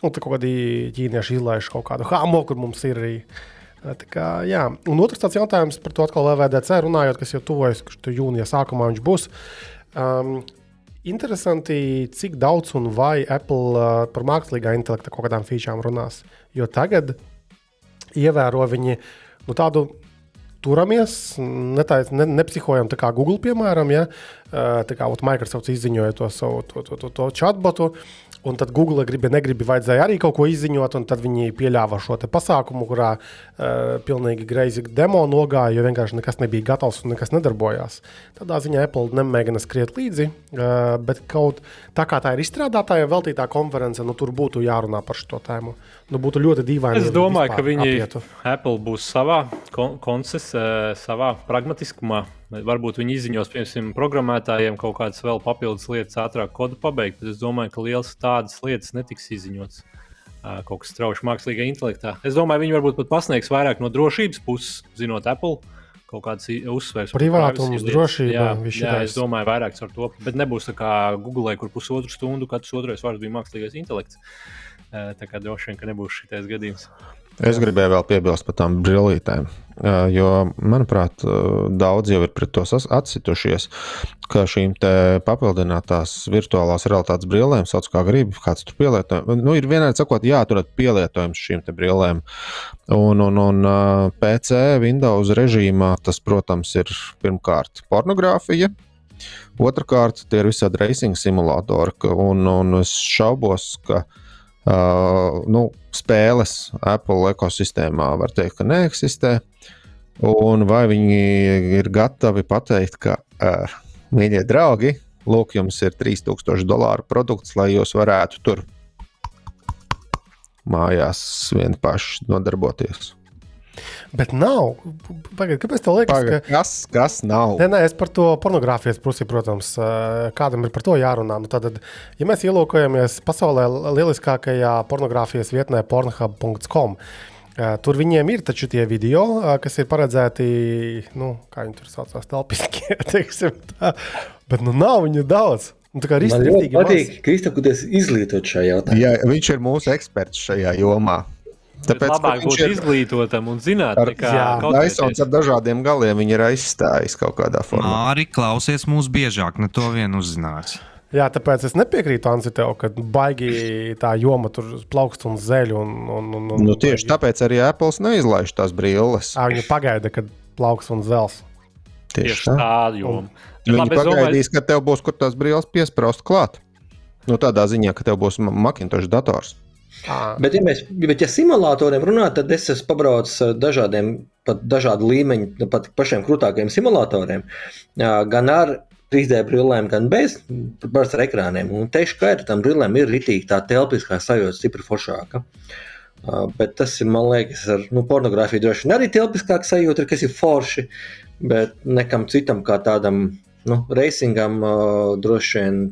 Un tā kaut kādi ķīnieši izlaiž kaut kādu hāmo, kur mums ir arī. Kā, jā. un otrs tāds jautājums par to atkal LVDC runājot, kas jau tuvojas, ka jūnija sākumā viņš būs. Um, Interesanti, cik daudz un vai Apple uh, par mākslīgā intelekta kaut kādām featurām runās. Jo tagad ievēro viņi nu, tādu turamies, netais, ne, nepsihojam tā kā Google, piemēram, ja, uh, tā kā Microsoft izziņoja to savu to, to, to, to chatbotu. Un tad Google gribi, negribi, vajadzēja arī kaut ko izziņot, un tad viņi pieļāva šo pasākumu, kurā uh, pilnīgi greizi demo nogāja, jo vienkārši nekas nebija gatavs un nekas nedarbojās. Tādā ziņā Apple nemēģina skriet līdzi, uh, bet kaut tā kā tā ir izstrādātāja veltītā konference, nu, tur būtu jārunā par šo tēmu. Nu, būtu ļoti dīvaini. Es domāju, ka viņi apietu. Apple būs savā konces, savā pragmatiskumā Varbūt viņi izziņos, piemēram, programmētājiem kaut kādas vēl papildus lietas, ātrāk kodu pabeigt, bet es domāju, ka lielas tādas lietas netiks izziņotas. Kaut kas strauji mākslīgā intelektā. Es domāju, viņi varbūt pat pasniegs vairāk no drošības puses, zinot Apple kaut kādas uzsvers. Privātums, drošība. Jā, jā es domāju, vairāk ar to. Bet nebūs tā kā Google, kur pusotru stundu katrs otrais vārds bija mākslīgais intelekts. Tā kā droši vien, ka nebūs šitais gadījums. Es gribēju vēl piebilst par tām brillītēm. Jo, manuprāt, daudz jau ir pret to atsitušies, ka šīm papildinātās virtuālās realitātes brillēm, sauc kā gribi, kāds tur pielietojums. Nu, ir vienādi sakot, jāatrod pielietojums šīm brillēm. Un, un, un PC, Windows režīmā tas, protams, ir pirmkārt pornogrāfija. Otrakārt, tie ir visādi racing simulatori, un, un es šaubos, ka uh, Uh, nu, spēles Apple ekosistēmā var teikt, ka neeksistē. Un vai viņi ir gatavi pateikt, ka, uh, mīļie draugi, lūk, jums ir 3000 dolāru produkts, lai jūs varētu tur mājās vien paši nodarboties. Bet nav. Pagaid, kāpēc tā liekas? Pagad, ka... kas, kas nav? Nē, nē, es par to pornogrāfijas pusi, protams, kādam ir par to jārunā. Nu, tad, ja mēs ielūkojamies pasaulē lieliskākajā pornogrāfijas vietnē, pornhub.com. Tur viņiem ir taču tie video, kas ir paredzēti, nu, kā viņi tur saucās, telpiskie, teiksim tā. Bet nu nav viņu daudz. Nu, tā kā arī Man ļoti patīk, ka esi izglītot šajā jautājumā. Jā, viņš ir mūsu eksperts šajā jomā. Tāpēc labāk būt ir... izglītotam un zināt, ar, jā, Naisons ar dažādiem galiem viņi ir aizstājis kaut kādā formā. Arī klausies mūs biežāk, ne to vien uzzināts. Jā, tāpēc es nepiekrītu Ansiteu, ka baigi tā joma tur plaukst un zeļ. Un, un, un, un, nu, tieši baigi. tāpēc arī Apple neizlaiž tās brilles. À, viņi pagaida, kad plauks un zels. Tieši, tieši tā joma. Viņi labi, pagaidīs, domāju... ka tev būs kur tās brilles piesprāst klāt. Nu, tādā ziņā, ka tev būs Macintosh dators. Bet, ja mēs bet, ja simulatoriem runājam, tad es esmu pabraucis ar dažādiem, pat dažādu līmeņu, pat pašiem krūtākajiem simulatoriem. Gan ar 3D brillēm, gan bez, parasti ar ekrāniem. Un teikšu, ka ar tām brillēm ir ritīgi tā telpiskā sajūta stipri foršāka. Bet tas ir, man liekas, ar nu, pornogrāfiju droši vien arī telpiskāk sajūta, kas ir forši, bet nekam citam kā tādam nu, racingam droši vien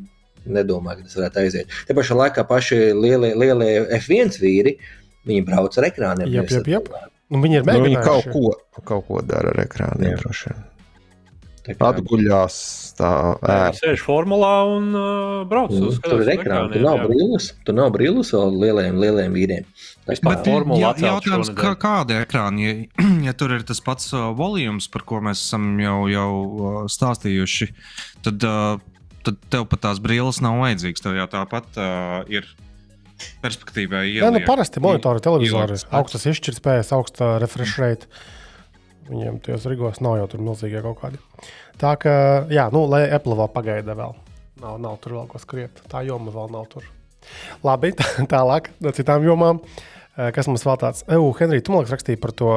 nedomāju, ka tas varētu aiziet. Te pašā laikā paši lielie, lielie F1 vīri, viņi brauc ar ekrāniem. Jā, jā, jā. Nu, viņi ir mēģinājuši. Nu, viņi kaut ko, kaut ko dara ar ekrāniem droši vien. Atguļās, tā ērti. Sēž formulā un uh, brauc uz mm, tur ir ekrāns. Tur nav brīvs, tur nav brīvs vēl lieliem, lieliem vīriem. Bet jā, jautājums, kā, kāda ir ekrāna? Ja, ja tur ir tas pats uh, volījums, par ko mēs esam jau, jau uh, stāstījuši, tad uh, tad tev pat tās brilles nav vajadzīgas. Tev jau tāpat uh, ir perspektīvā ielikt. Jā, nu, parasti monitori, televizori, augstas izšķirtspējas, augsta refresh rate. Viņiem tajos rigos nav jau tur milzīgie kaut kādi. Tā kā, jā, nu, lai Apple pagaida vēl. Nav, nav tur vēl ko skriet. Tā joma vēl nav tur. Labi, tālāk no citām jomām. Kas mums vēl tāds? Eju, Henrij, tu man liekas rakstīji par to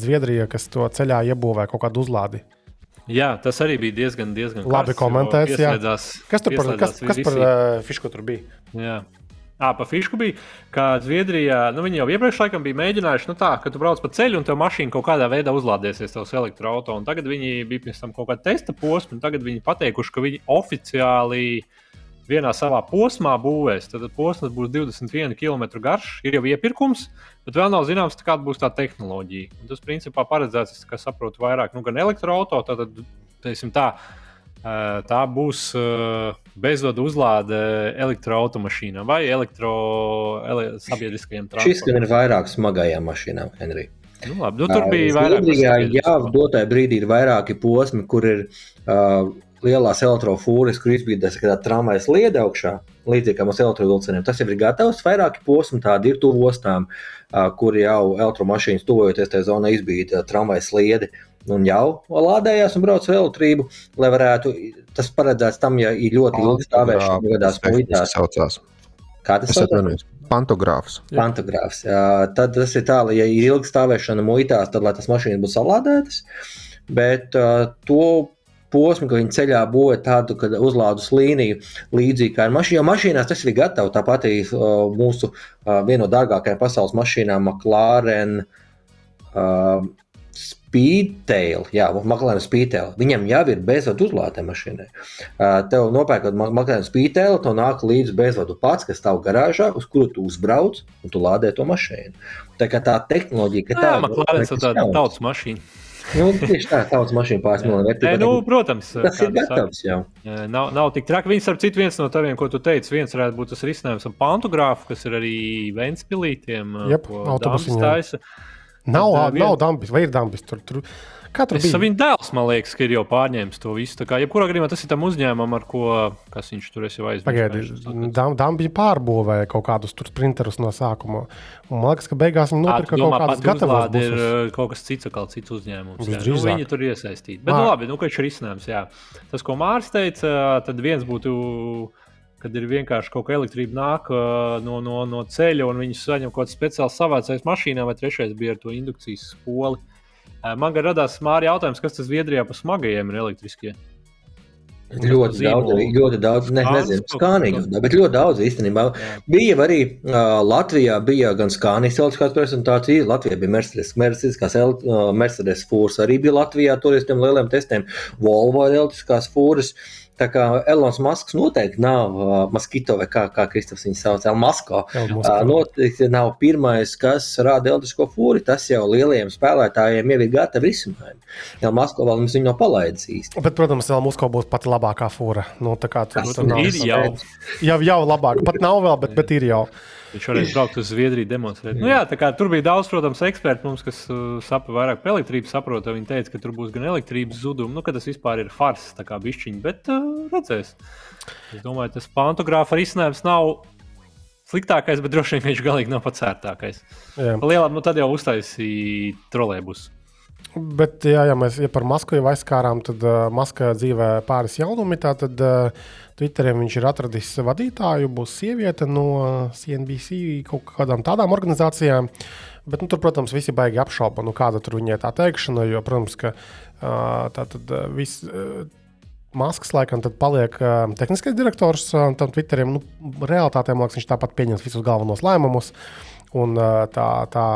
Zviedriju, kas to ceļā iebūvē kaut kādu uzlādi. Jā, tas arī bija diezgan, diezgan labi komentēts. Kas tur par, kas, kas par uh, fišku tur bija? Jā. À, pa fišku bija, ka Zviedrijā, nu, viņi jau iepriekš laikam bija mēģinājuši, nu, tā, ka tu brauc pa ceļu un tev mašīna kaut kādā veidā uzlādēsies tavs elektroautorāts. Tagad viņi bija pēc tam kaut kāda testa posma, un tagad viņi pateikuši, ka viņi oficiāli vienā savā posmā būvēs. Tad posms būs 21 km garš, ir jau iepirkums, bet vēl nav zināms, kāda būs tā tehnoloģija. Un tas principā paredzēts, kā saprotu, vairāk nu, gan elektroautorāts, tad, teiksim tā. Tā būs bezvadu uzlāde elektroautomašīnām vai elektro, ele, sabiedriskajiem transportam. Šis gan ir vairāk smagajām mašīnām, Henrij. Nu, labi, nu, tur bija vairāk. Jā, dotajā brīdī ir vairāki posmi, kur ir uh, lielās elektrofūras, kur izbīdās kā tramvajas liede augšā, līdzīgi kā mūsu elektrovilcieniem. Tas jau ir gatavs. Vairāki posmi tādi ir tuvu ostām, kur jau elektromašīnas tuvojoties tajā zonā izbīda tramvajas liedi. Un jau lādējās un brauc ar elektrību, lai varētu. Tas paredzēts tam, ja ir ļoti ilgi stāvēšana, gadās muitās. Kā tas saucās? Pantogrāfs. Pantogrāfs. Jā, tad tas ir tā, ja ir ilga stāvēšana muitās, tad lai tas mašīnas būtu salādētas. Bet uh, to posmu, ka viņi ceļā būvē tādu uzlādus līniju, līdzīgi kā ar mašīnu. Jo mašīnās tas ir gatavs. Tāpat arī mūsu viena no dārgākajām pasaules mašīnām, McLaren. Uh, Speedtail, jā, McLaren Speedtail. Viņam jau ir bezvadu uzlāde mašīnai. Tev nopērkot McLaren Speedtail, to nāk līdzi bezvadu pats, kas stāv garāžā, uz kuru tu uzbrauc un tu lādē to mašīnu. Tā kā tā tehnoloģija, ka tā ir. Jā, McLaren ir tāda tautas mašīna. Nu, tieši tā, tautas mašīna pāris miljonu vērtība. Nu, protams, tas ir gatavs jau. Nav, nav tik traki. Viņš, starp citu, viens no taviem, ko tu teici, viens varētu būt tas risinājums ar pantogrāfu, kas ir arī Ventspilītiem. Jep, autobusiņā. Nav, nav dambis, vai ir dambis tur. tur Katru es, viņa dēls, man liekas, ir jau pārņēmis to visu. Tā kā jebkurā gadījumā tas ir tam uzņēmumam, ar ko viņš tur jau aizmirsis. Pagaidiet, Dambija pārbūvēja kaut kādus sprinterus no sākuma. Un man liekas, ka beigās viņi nopirka kaut kādas gatavas. Ir uh, kaut kas cits, kaut cits uzņēmums. Nu, viņi tur iesaistīti. Bet nu, labi, nu, ka ir izsnēms. Jā. Tas, ko Mārs teica, tad viens būtu kad ir vienkārši kaut kāda elektrība nāk uh, no, no, no ceļa, un viņi saņem kaut kādu speciālu savācējs mašīnā, vai trešais bija ar to indukcijas spoli. Man gan radās smāri jautājums, kas tas Zviedrijā par smagajiem ir elektriskie. Ļoti daudz, ļoti daudz, ne, nezinu, skānīgi, bet ļoti daudz īstenībā. Jā. Bija arī uh, Latvijā, bija gan skānijas elektriskās prezentācijas, Latvijā bija Mercedes, Mercedes, uh, Mercedes fūras, arī bija Latvijā toreiz tiem lieliem testiem, Volvo elektriskās fūras. Uh, Tā kā Elonas Masks noteikti nav uh, Maskito, vai kā, kā Kristofs viņu sauc, Elmasko. Uh, noteikti nav pirmais, kas rāda elektrisko fūri. Tas jau lielajiem spēlētājiem jau ir gatavi risinājumi. Elmasko vēl mums viņu nav palaidis īsti. Bet, protams, Elmasko būs pati labākā fūra. Nu, tā kā tur, tur nav. Ir jau. Jau, jau labāk. Pat nav vēl, bet, bet ir jau. Viņš varēja braukt uz Zviedriju, demonstrēt. Nu, jā, kā, tur bija daudz, protams, ekspertu, mums, kas uh, sapa vairāk par elektrību, saprot. Viņi teica, ka tur būs gan elektrības zudumi, nu, ka tas vispār ir fars, tā kā bišķiņi, bet uh, redzēs. Es domāju, tas pantogrāfa risinājums nav sliktākais, bet droši vien viņš galīgi nav pats ērtākais. Lielam, nu tad jau uztaisīja trolēbus. Bet, jā, ja mēs ja par Masku jau aizskārām, tad uh, Maskā dzīvē pāris jaunumi. Tad uh, Twitterī viņš ir atradis vadītāju, būs sieviete no CNBC, kaut kādām tādām organizācijām. Bet, nu, tur, protams, visi baigi apšauba, nu, kāda tur viņai tā teikšana. Jo, protams, ka uh, tā tad viss. Uh, Masks laikam paliek uh, tehniskais direktors uh, tam Twitterim. Nu, Realtātē liekas, viņš tāpat pieņems visus galvenos lēmumus. Un uh, tā, tā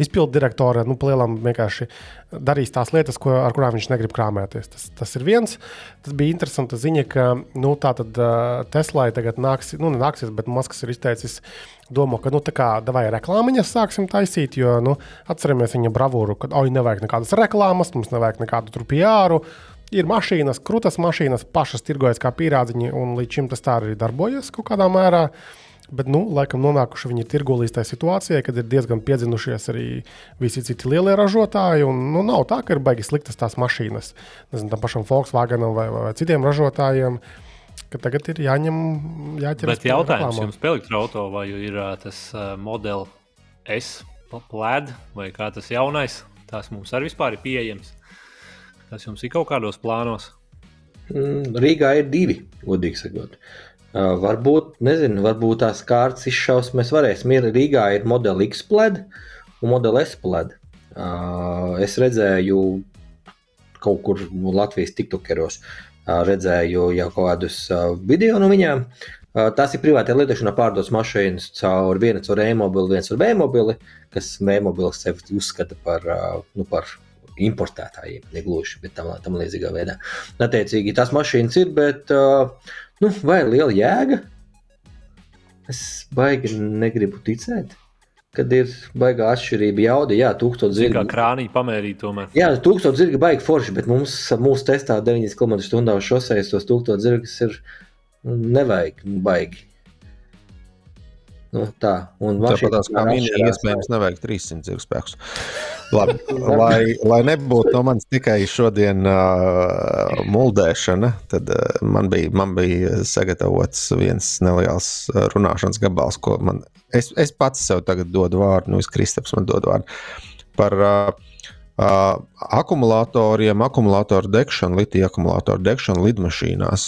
izpildu direktore nu, lielam vienkārši darīs tās lietas, ko, ar kurām viņš negrib krāpēties. Tas, tas ir viens. Tas bija interesanti ziņa, ka nu, tātad, uh, Teslai tagad nāks, nu, nāksies, bet Masks ir izteicis domu, ka, nu, tā kā vai reklāmiņas sāksim taisīt, jo, nu, atceramies viņa bravūru, ka, oi, nevajag nekādas reklāmas, mums nevajag nekādu tur PR. Ir mašīnas, krūtas mašīnas, pašas tirgojas kā pīrādziņi, un līdz šim tas tā arī darbojas kaut kādā mērā. Uh, Bet, nu, laikam, nonākuši viņi tirgu līdz tai situācijai, kad ir diezgan piedzinušies arī visi citi lielie ražotāji. Un, nu, nav tā, ka ir baigi sliktas tās mašīnas. Nezinu, tam pašam Volkswagenam vai, vai, vai citiem ražotājiem. Tagad ir jāņem, jāķeras pie jautājums jums par elektroautorātu, vai ir tas uh, modelis S, plēd, vai kā tas jaunais. Tas mums arī vispār ir pieejams. Tas jums ir kaut kādos plānos. Mm, Rīgā ir divi, godīgi sakot. Uh, Uh, varbūt, nezinu, varbūt tās kārtas izšausmas varēsim. Ir Rīgā ir modelis X plēd un modelis S plēd. Uh, es redzēju kaut kur Latvijas tiktokeros, uh, redzēju jau kādus video no viņiem. Tās ir privātā lietošanā pārdotas mašīnas caur vienu caur e-mobili, viens caur B-mobili, kas e-mobilis sevi uzskata par, nu, par importētājiem, negluži, bet tam, tam līdzīgā veidā. Attiecīgi, tās mašīnas ir, bet uh, Nu, vai ir liela jēga? Es baigi negribu ticēt. Kad ir baigā atšķirība jauda, jā, tūkstoš zirga. Kā krānī pamērīt tomēr. Jā, tūkstoš zirga baigi forši, bet mums, mūsu testā 9 km/h šoseis tos tūkstoš zirgas ir nu, nevajag baigi. Nu, tā, un tāpat kā minēja, iespējams, nevajag 300 zirga spēkus. Labi, lai, lai nebūtu no manis tikai šodien uh, muldēšana, tad uh, man, bija, man bija sagatavots viens neliels runāšanas gabals, ko man. Es, es pats sev tagad dodu vārdu, nu, Kristaps man dod vārdu par uh, Uh, akumulatoriem, akumulatoru degšanu, litija akumulatoru degšanu lidmašīnās.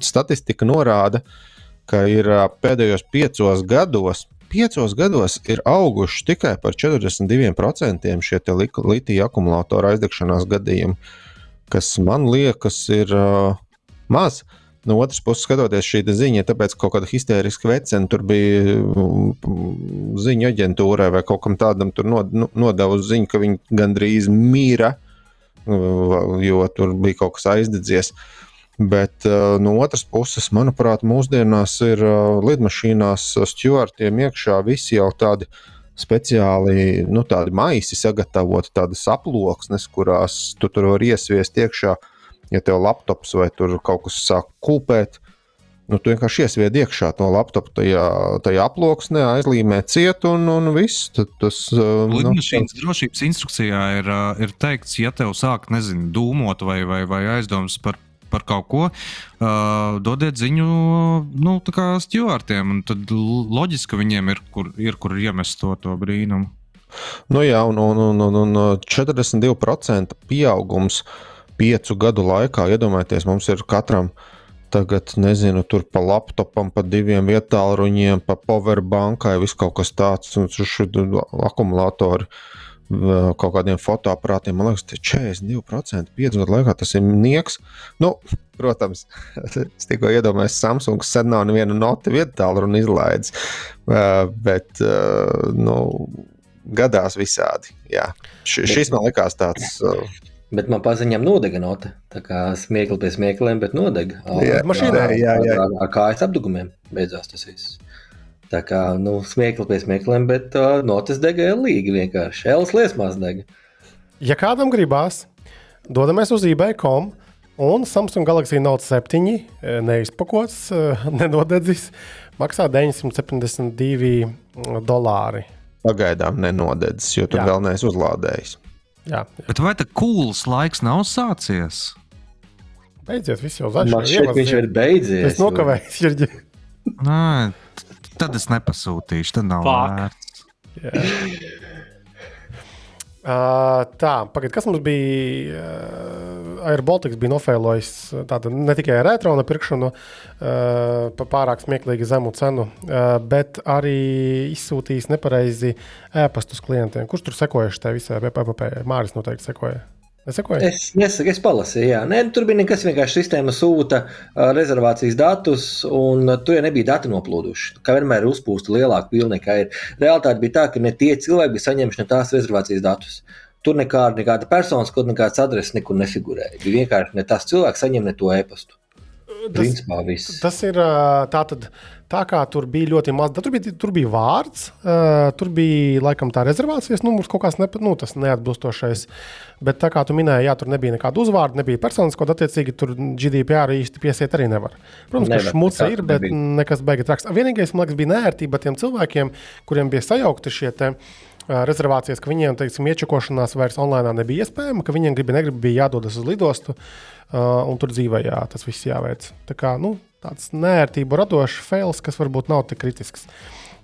Statistika norāda, ka ka ir pēdējos piecos gados, piecos gados ir auguši tikai par 42% šie litija akumulātoru aizdegšanās gadījumi, kas man liekas ir uh, maz. No otras puses, skatoties šī ziņa, tāpēc kaut kāda histēriska vecena tur bija ziņu aģentūrai vai kaut kam tādam, tur nodevusi ziņu, ka viņi gandrīz mīra, jo tur bija kaut kas aizdedzies. Uh, Bet uh, no otras puses, manuprāt, mūsdienās ir uh, lidmašīnās stūrtiem iekšā visi jau tādi speciāli nu, tādi maisi sagatavoti, tādas aploksnes, kurās tu tur var iesviest iekšā, ja tev laptops vai tur kaut kas sāk kūpēt. Nu, tu vienkārši iesviedi iekšā no laptopa tajā, tajā aploksnē, aizlīmē ciet un, un viss. Tad tas uh, nu, Lidmašīnas drošības instrukcijā ir, ir teikts, ja tev sāk, nezinu, dūmot vai, vai, vai aizdomas par, par kaut ko, uh, dodiet ziņu nu, stūvārtiem. Tad loģiski, ka viņiem ir kur, ir, kur iemest to, to brīnumu. Nu jā, un, un, un, un, un 42% pieaugums piecu gadu laikā. Iedomājieties, mums ir katram tagad, nezinu, tur pa laptopam, pa diviem vietāluņiem, pa powerbankai, viss kaut kas tāds, un šur akumulatori. Kaut kādiem fotoaparātiem, man liekas, tas ir 42% piecu gadu laikā. Tas ir nieks. Nu, protams, es tikko iedomājos, Samsung sen nav nevienu notu vietālu un izlaidis. Bet, nu, gadās visādi. Jā. Š, šis man likās tāds. Bet man paziņām nodega nota. Tā kā smiekli pie smiekliem, bet nodega. Jā, mašīnā. Jā, jā. Ar, ar kājas apdugumiem beidzās tas viss. Tā kā nu, smiekli pie smiekliem, bet uh, notis dega elīgi vienkārši. Elas liesmās dega. Ja kādam gribās, dodamies uz eBay.com un Samsung Galaxy Note 7 neizpakots, nenodedzis, maksā 972 dolāri. Pagaidām nenodedzis, jo tu Jā. vēl neesi uzlādējis. Jā, Bet vai tā cools laiks nav sācies? beidziet, viss jau Man zaļš. šķiet, ka viņš ir beidzies. Es nokavējos, Jirģi. Nē, tad es nepasūtīšu. Tad nav vērts. Uh, tā, pagaid, kas mums bija? Uh, Airbaltics bija nofēlojis tādu ne tikai retrona pirkšanu uh, par pārāk smieklīgi zemu cenu, uh, bet arī izsūtījis nepareizi ēpastus klientiem. Kurš tur sekoja šai visai PPP? Māris noteikti sekoja. Nesekoja? Es nesaku, es palasīju, jā. Nē, tur bija nekas vienkārši sistēma sūta rezervācijas datus, un tur jau nebija dati noplūduši. Kā vienmēr ir uzpūsta lielāka pilna nekā ir. Realitāte bija tā, ka ne tie cilvēki bija saņēmuši ne tās rezervācijas datus. Tur nekāda, nekāda personas koda, nekāds adreses nekur nefigurēja. Bija vienkārši ne tas cilvēks saņem ne to e-pastu. Principā viss. Tas ir ā, tā, kā tur bija ļoti maz. Tur bija, tur bija vārds, ā, tur bija laikam tā rezervācijas numurs, kaut kāds nepa, nu, neatbilstošais. Bet tā kā tu minēji, jā, tur nebija nekāda uzvārda, nebija personas koda, attiecīgi tur GDPR īsti piesiet arī nevar. Protams, ka Nevar, šmuca tā ir, bet nebija. nekas beigas traks. Vienīgais, man liekas, bija nērtība tiem cilvēkiem, kuriem bija sajaukti šie te. ā, Rezervācijas, ka viņiem, teiksim, iečakošanās vairs online nebija iespējama, ka viņiem gribi, negribi, bija jādodas uz lidostu, uh, un tur dzīvē jā, tas viss jāveic. Tā kā nu, tāds nērtību radošs fails, kas varbūt nav tik kritisks.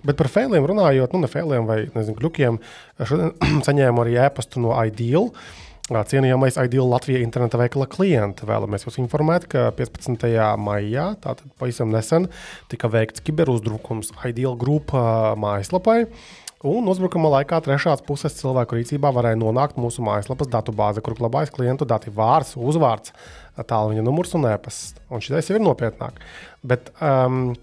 Bet par failiem runājot, nu, ne failiem vai nezinu, glukiem, šodien saņēmu arī ēpastu no Ideal. Cienījamais Ideal Latvijas interneta veikala klienta. Vēlamies jūs informēt, ka 15. maijā, tātad pavisam nesen, tika veikts kiberuzbrukums Ideal grupa mājaslapai. Un uzbrukuma laikā trešās puses cilvēku rīcībā varēja nonākt mūsu mājaslapas datubāze, kur glabājas klientu dati, vārds, uzvārds, tālruņa numurs un e-pasts. Un šis jau ir nopietnāk. Bet, um,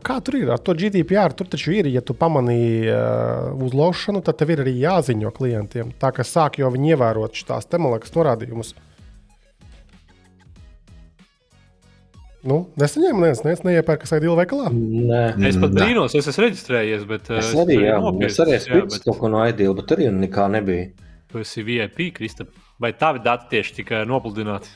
kā tur ir ar to GDPR? Tur taču ir, ja tu pamanīji uh, uzlaušanu, tad tev ir arī jāziņo klientiem. Tā kā sāk jau viņi ievērot šīs temalakas norādījumus. Nu, nesaņēmu, neviens, neviens neiepērkas aidielu veikalā. Nē, Es pat Nē. brīnos, es esmu reģistrējies, bet es eh, arī, tur ir jā, nopietns, es arī esmu pircis bet kaut ko no Aidīla, bet arī nekā nebija. Tu esi VIP, Krista. Vai tavi dati tieši tika nopludināti?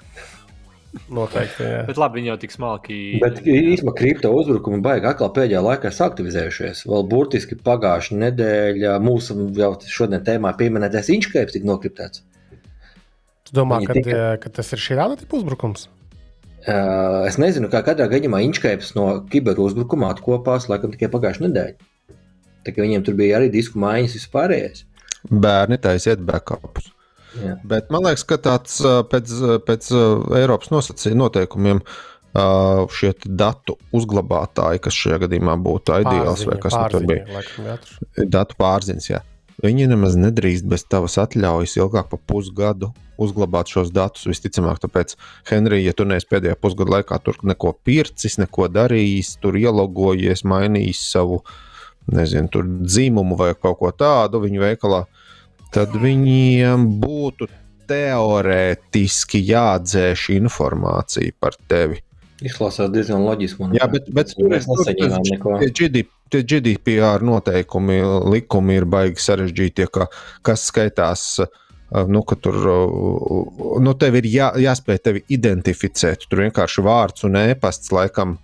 Noteikti. Jā. Bet labi, viņi jau tik smalki. Bet īstenībā kripto uzbrukumi baigi atkal pēdējā laikā ir aktivizējušies. Vēl burtiski pagājušā nedēļa mūsu jau šodien tēmā pieminētais inčkaips tika nokriptēts. Tu domā, ka, tika- ka tas ir šī rāda tipa uzbrukums? Uh, es nezinu, kā katrā gadījumā inčkaips no kiberuzbrukuma atkopās laikam tikai pagājušā nedēļa. Tā kā viņiem tur bija arī disku maiņas vispārējais. Bērni taisiet backupus. Jā. Bet man liekas, ka tāds ā, pēc, ā, pēc Eiropas nosacījuma noteikumiem šie datu uzglabātāji, kas šajā gadījumā būtu ideāls vai kas nu tur bija, Laikam, datu pārziņas. Jā. Viņi nemaz nedrīkst bez tavas atļaujas ilgāk par pusgadu uzglabāt šos datus. Visticamāk, tāpēc, Henrij, ja tu neesi pēdējā pusgada laikā tur neko pircis, neko darījis, tur ielogojies, mainījis savu nezinu, tur dzīmumu vai kaut ko tādu viņu veikalā, tad viņiem būtu teorētiski jādzēš informācija par tevi. Izklausās diezgan loģiski. Jā, bet, bet tur mēs nesaņēmām neko. Tie GDPR noteikumi, likumi ir baigi sarežģīti, ka, kas skaitās. Nu, tur nu, tev ir jā, jāspēj tevi identificēt. Tur vienkārši vārds un e-pasts laikam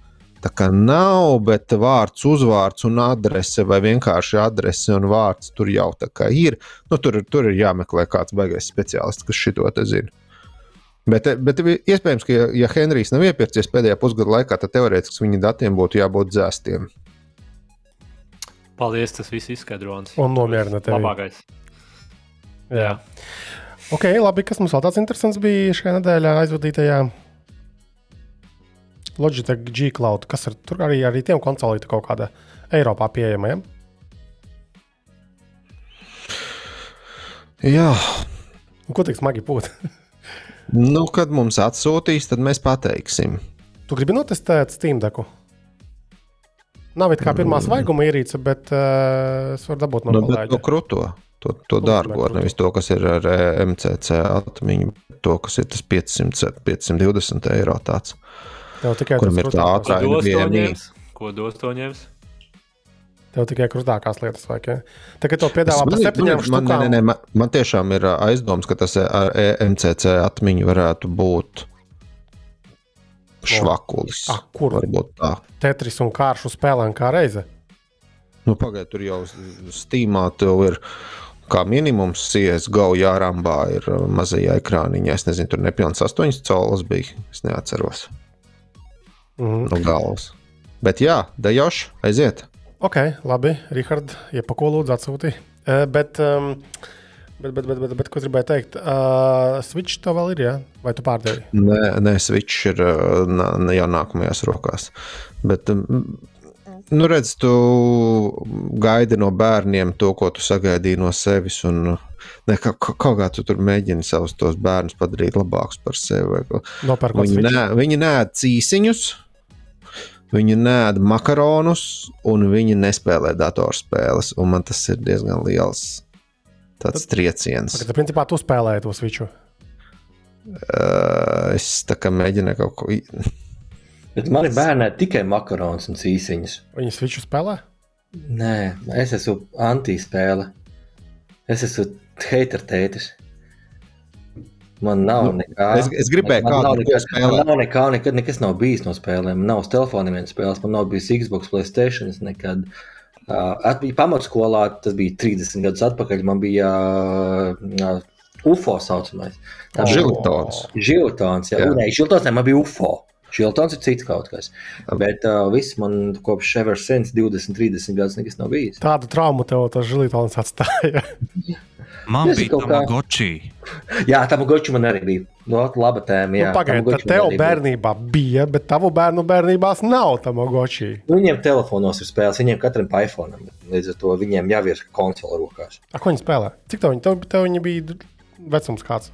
Tā kā nav, bet vārds, uzvārds un adrese, vai vienkārši adrese un vārds tur jau tā kā ir. Nu, tur, tur ir jāmeklē kāds baigais speciālists, kas šo te zina. Bet, bet iespējams, ka, ja, ja Henrijs nav iepircies pēdējā pusgada laikā, tad teorētiski viņa datiem būtu jābūt dzēstiem. Paldies, tas viss izskaidrojums. Un nomierina tevi. Labākais. Jā. Ok, labi. Kas mums vēl tāds interesants bija šajā nedēļā aizvadītajā? Logitech G Cloud, kas ir tur arī, arī tiem konsolīti kaut kāda Eiropā pieejama. Ja? Jā. Un ko tik smagi būt? nu, kad mums atsūtīs, tad mēs pateiksim. Tu gribi notestēt Steam deku? Nav it kā pirmā mm. svaiguma ierīce, bet uh, es varu dabūt no nu, kolēģa. To kruto, to, to dārgo, nevis to, kas ir ar MCC atmiņu, bet to, kas ir tas 500, 520 eiro tāds. Tev tikai Kuram ir tā ātrā NVMe. Ko dos to ņems? Tev tikai krustākās lietas vajag. Ja? Tagad to piedāvā par septiņām man, man, man, man, man tiešām ir aizdoms, ka tas ar MCC atmiņu varētu būt švakulis. A, kur? Varbūt tā. Tetris un kāršu spēlēm kā reize. Nu, Pagaidiet, tur jau stīmā tev ir kā minimums CSGO jārambā ir mazajā ekrāniņā. Es nezinu, tur nepilns 8 colas bija. Es neatceros. Mm. No galvas. Bet jā, Dajošs, aiziet. Ok, labi. Rihard, iepako lūdzu atsūti. Uh, bet, um, bet, bet, bet, bet, bet, ko gribēju teikt? Uh, Switch to vēl ir? Ja? Vai tu pārdevi? Nē, nē Switch ir uh, jau nākamajās rokās. Bet, um, nu redz, tu gaidi no bērniem to, ko tu sagaidīji no sevis. Un, ne, ka, kaut kā tu tur mēģini savus tos bērnus padarīt labākus par sevi. Viņi, nē, viņi nē cīsiņus, Viņi nēd makaronus, un viņi nespēlē datorspēles. Man tas ir diezgan liels tāds trieciens. Tad, principā, tu spēlēji to switchu. Uh, es tā kā mēģināju kaut ko. Bet man ir bērnē tikai makaronus un cīsiņas. Viņi switchu spēlē? Nē, es esmu anti-spēle. Es esmu hater tētis. Man nav nu, nekā. Es, es gribēju, man, kādu spēlēt. Man nav nekā, nekad nekas nav bijis no spēlēm. Man nav uz telefona nevienas spēles, man nav bijis Xbox, Playstation nekad. Uh, bija pamatskolā, tas bija 30 gadus atpakaļ. Man bija uh, UFO saucamais. Tā bija Žiltons. Žiltons, jā, jā. Nē, Žiltons, ne, man bija UFO. Šiltons ir cits kaut kas. Bet uh, viss man kopš ever since 20, 30 gadus nekas nav bijis. Tādu traumu tev tas žiltons atstāja. Man bija Tamagotchi. Jā, Tamagotchi man arī bija. No, nu, laba tēma. Jā, nu, Pagaidiet, tev bērnībā bija, bet tavu bērnu bērnībā nav Tamagotchi. Nu, viņiem telefonos ir spēles, viņiem katram pa iPhone. Līdz ar to viņiem jau ir konsole rokās. A, ko viņi spēlē? Cik tev viņi, tev, tev viņi bija vecums kāds?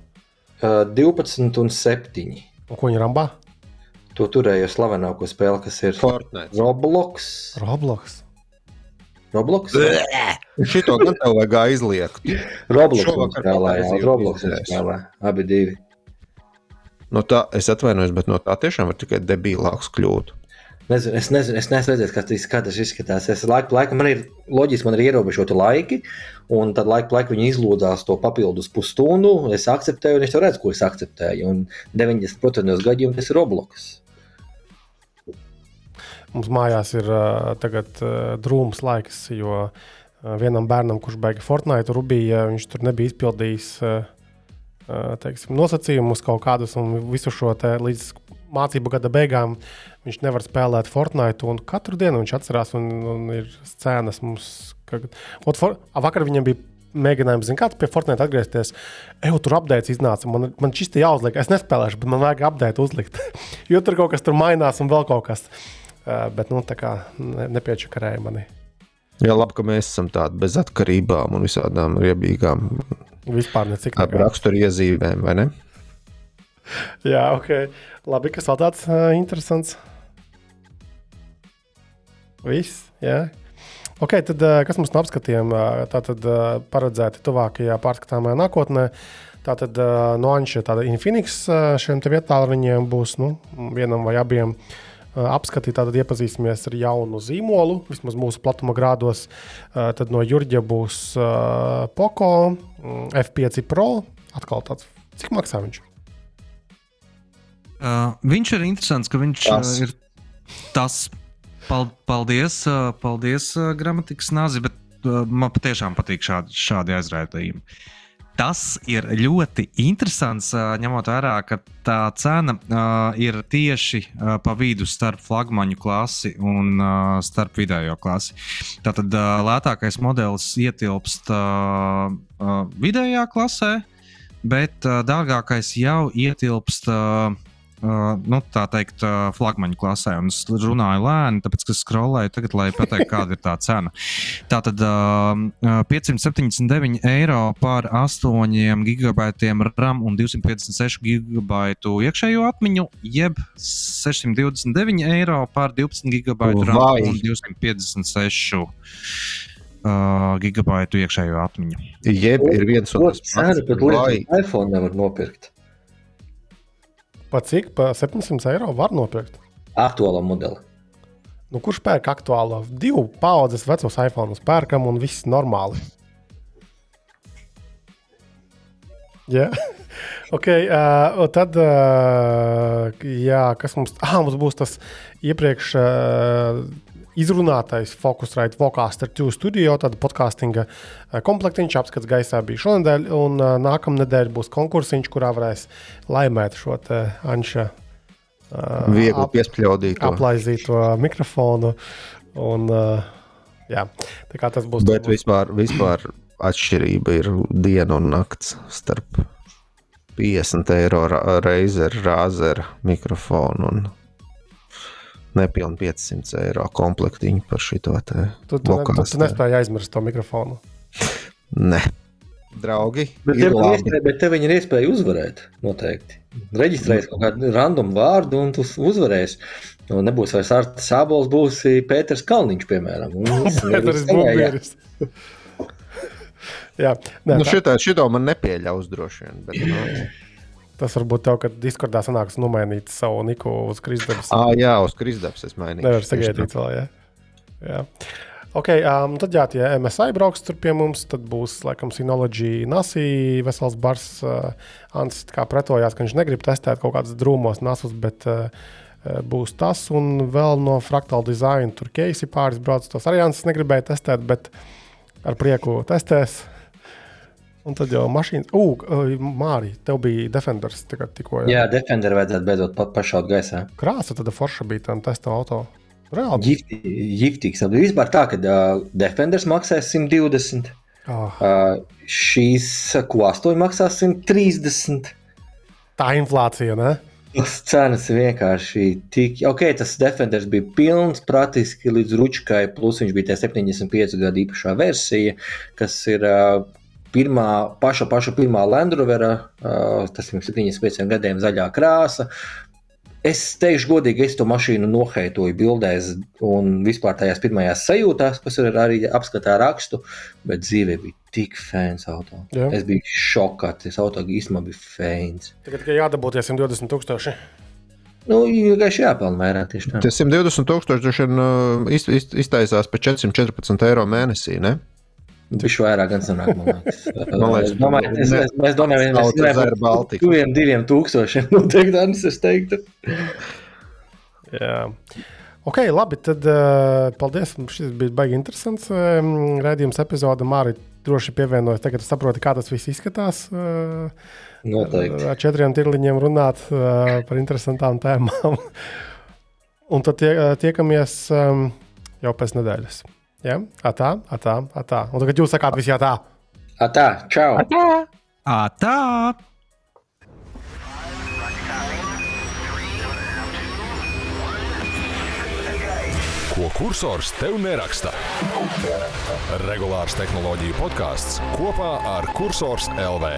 Uh, 12 un 7. Un ko viņi rambā? To turēju slavenāko spēli, kas ir Fortnite. Roblox. Roblox. Roblox. Šito gan tev vajag aizliegt. Roblox spēlē, Roblox spēlē, abi divi. No tā, es atvainojos, bet no tā tiešām var tikai debilāks kļūt. Nezinu, es nezinu, es neesmu redzējis, kā tas, kā tas izskatās. Es laiku, laiku, man ir loģiski, man ir ierobežoti laiki, un tad laiku, laiku viņi izlūdās to papildus pusstundu. Es akceptēju, un es redzu, ko es akceptēju. Un 90% gadījumā tas ir Roblox. Mums mājās ir tagad drūms laiks, jo vienam bērnam, kurš beiga Fortnite, Rubija, viņš tur nebija izpildījis teiksim, nosacījumus kaut kādus, un visu šo līdz mācību gada beigām viņš nevar spēlēt Fortnite. Katru dienu viņš atcerās, un, un ir scēnas mums. Ka, ot, for, vakar viņam bija mēģinājums, zināmā mērā, pie Fortnite atgriezties. Eju, tur apgādājums iznāca. Man, man šis te jāuzliek. Es nespēlēšu, bet man vajag apgādāt, uzlikt. jo tur kaut kas tur mainās un vēl kaut kas. Uh, bet, nu, tā kā ne, nepiečakarēja mani. Jā, labi, ka mēs esam tādi bez atkarībām un visādām riebīgām. Vispār necik tādu raksturu iezīmēm, vai ne? Jā, ok. Labi, kas vēl tāds uh, interesants. Viss, jā. Ok, tad uh, kas mums no apskatiem tā tad uh, paredzēti tuvākajā pārskatāmajā nākotnē? Tātad uh, no Anša tāda Infinix uh, šiem te vietālu viņiem būs nu, vienam vai abiem uh, apskati. Tātad iepazīsimies ar jaunu zīmolu, vismaz mūsu platuma grādos. Tad no Jurģa būs Poco mm, F5 Pro. Atkal tāds, cik maksā viņš? Uh, viņš ir interesants, ka viņš tas. Uh, ir tas. Paldies, uh, paldies uh, gramatikas nāzi, bet uh, man patiešām patīk šādi, šādi aizrādījumi. Uh, Tas ir ļoti interesants, ņemot vērā, ka tā cena ir tieši pa vidu starp flagmaņu klasi un starp vidējo klasi. Tātad lētākais modelis ietilpst vidējā klasē, bet dārgākais jau ietilpst uh, nu, tā teikt, uh, flagmaņa klasē. Un es runāju lēni, tāpēc, ka skrolēju tagad, lai pateiktu, kāda ir tā cena. Tā tad uh, 579 eiro par 8 gigabaitiem RAM un 256 gigabaitu iekšējo atmiņu, jeb 629 eiro par 12 gigabaitu RAM Vai. un 256 uh, gigabaitu iekšējo atmiņu. Jeb ir viens un tas pats. Vai iPhone nevar nopirkt? Pa cik? Pa 700 eiro var nopirkt. Aktuālo modeli. Nu, kurš pērk aktuālo? Divu paudzes vecos iPhone pērkam un viss normāli. Jā, yeah. ok. Uh, tad, uh, jā, kas mums, ah, mums būs tas iepriekš uh, izrunātais Focusrite Vocaster 2 studio, tāda podkāstinga eh, komplektiņš apskats gaisā bija šonadēļ, un uh, nākamnedēļ būs konkursiņš, kurā varēs laimēt šo te Anša uh, viegli ap, piespļaudīto. aplaizīto mikrofonu. Un, jā, tā kā tas būs. Bet vispār, vispār atšķirība ir diena un nakts starp 50 eiro reizi ar rāzera mikrofonu un nepilni 500 eiro komplektiņu par šo te. Tu, tu, ne, tu, tu nespēji aizmirst to mikrofonu. Nē. Draugi, bet tev, iespēja, bet tev ir iespēja uzvarēt. Noteikti. Reģistrējies kaut kādu randomu vārdu, un tu uzvarēsi. Nu, nebūs vairs Arts Sābols, būs Pēters Kalniņš, piemēram. Pēters Bubieris. jā, nē, nu, šitā, šito man nepieļaus droši vien. Bet, nu. Tas varbūt tev, kad Discordā sanāks nomainīt savu niku uz Kristānas. Ah, jā, uz Kristānas es mainīju. Nevar sagaidīt vēl, jā. jā. Ok, um, tad jā, tie MSI brauks tur pie mums, tad būs, laikam, Synology, Nasi, vesels bars. Uh, Ants kā pretojās, ka viņš negrib testēt kaut kādus drūmos nasus, bet uh, būs tas. Un vēl no Fractal Design tur Keisi pāris brauc. Tos arī Ants negribēja testēt, bet ar prieku testēs. Un tad jau mašīnas, ugh, Mārija, tev bija Defenders tikko. Jā, jā Defender vajadzētu beidzot pa, pašaut gaisā. Krāsa tad forša bija tam testa auto. Reāli. Giftīgs. Vispār tā, ka uh, Defenders maksās 120. Oh. Uh, šīs Q8 maksās 130. Tā inflācija, ne? Tas cenas vienkārši tik. Ok, tas Defenders bija pilns, praktiski līdz ručkai, plus viņš bija 75 gadu īpašā versija, kas ir uh, pirmā, paša, paša pirmā Landrovera, uh, tas ir 75 gadiem zaļā krāsa. Es teikšu, godīgi, es to mašīnu noheitoju bildēs un vispār tajās pirmajās sajūtās, kas ir arī apskatā rakstu, bet dzīvē bija tik fēns auto. Jā. Es biju šokā, tas auto īstenībā bija fēns. Tagad, kad jādabūties 120 tūkstoši. Nu, vienkārši jāpelnā vairāk tieši tā. Tas 120 tūkstoši droši vien iztaisās par 414 eiro mēnesī, ne? Viņš vairāk gan sanāk, man liekas. man liekas, domāju, es, es, mēs domājam, ka mēs nevaram Baltiku. Tuviem diviem tūkstošiem noteikti, Anis, es teiktu. Jā. Ok, labi, tad uh, paldies. Šis bija baigi interesants um, redzējums epizode. Mārī droši pievienojas. Tagad saproti, kā tas viss izskatās. Uh, Noteikti. Ar četriem tirliņiem runāt uh, par interesantām tēmām. Un tad tie, tiekamies um, jau pēc nedēļas. Ja? Atā, atā, atā. Un tagad jūs sakāt visi atā. Atā, čau. Atā. atā. Ko kursors tev neraksta? Regulārs tehnoloģiju podkāsts kopā ar Cursors LV.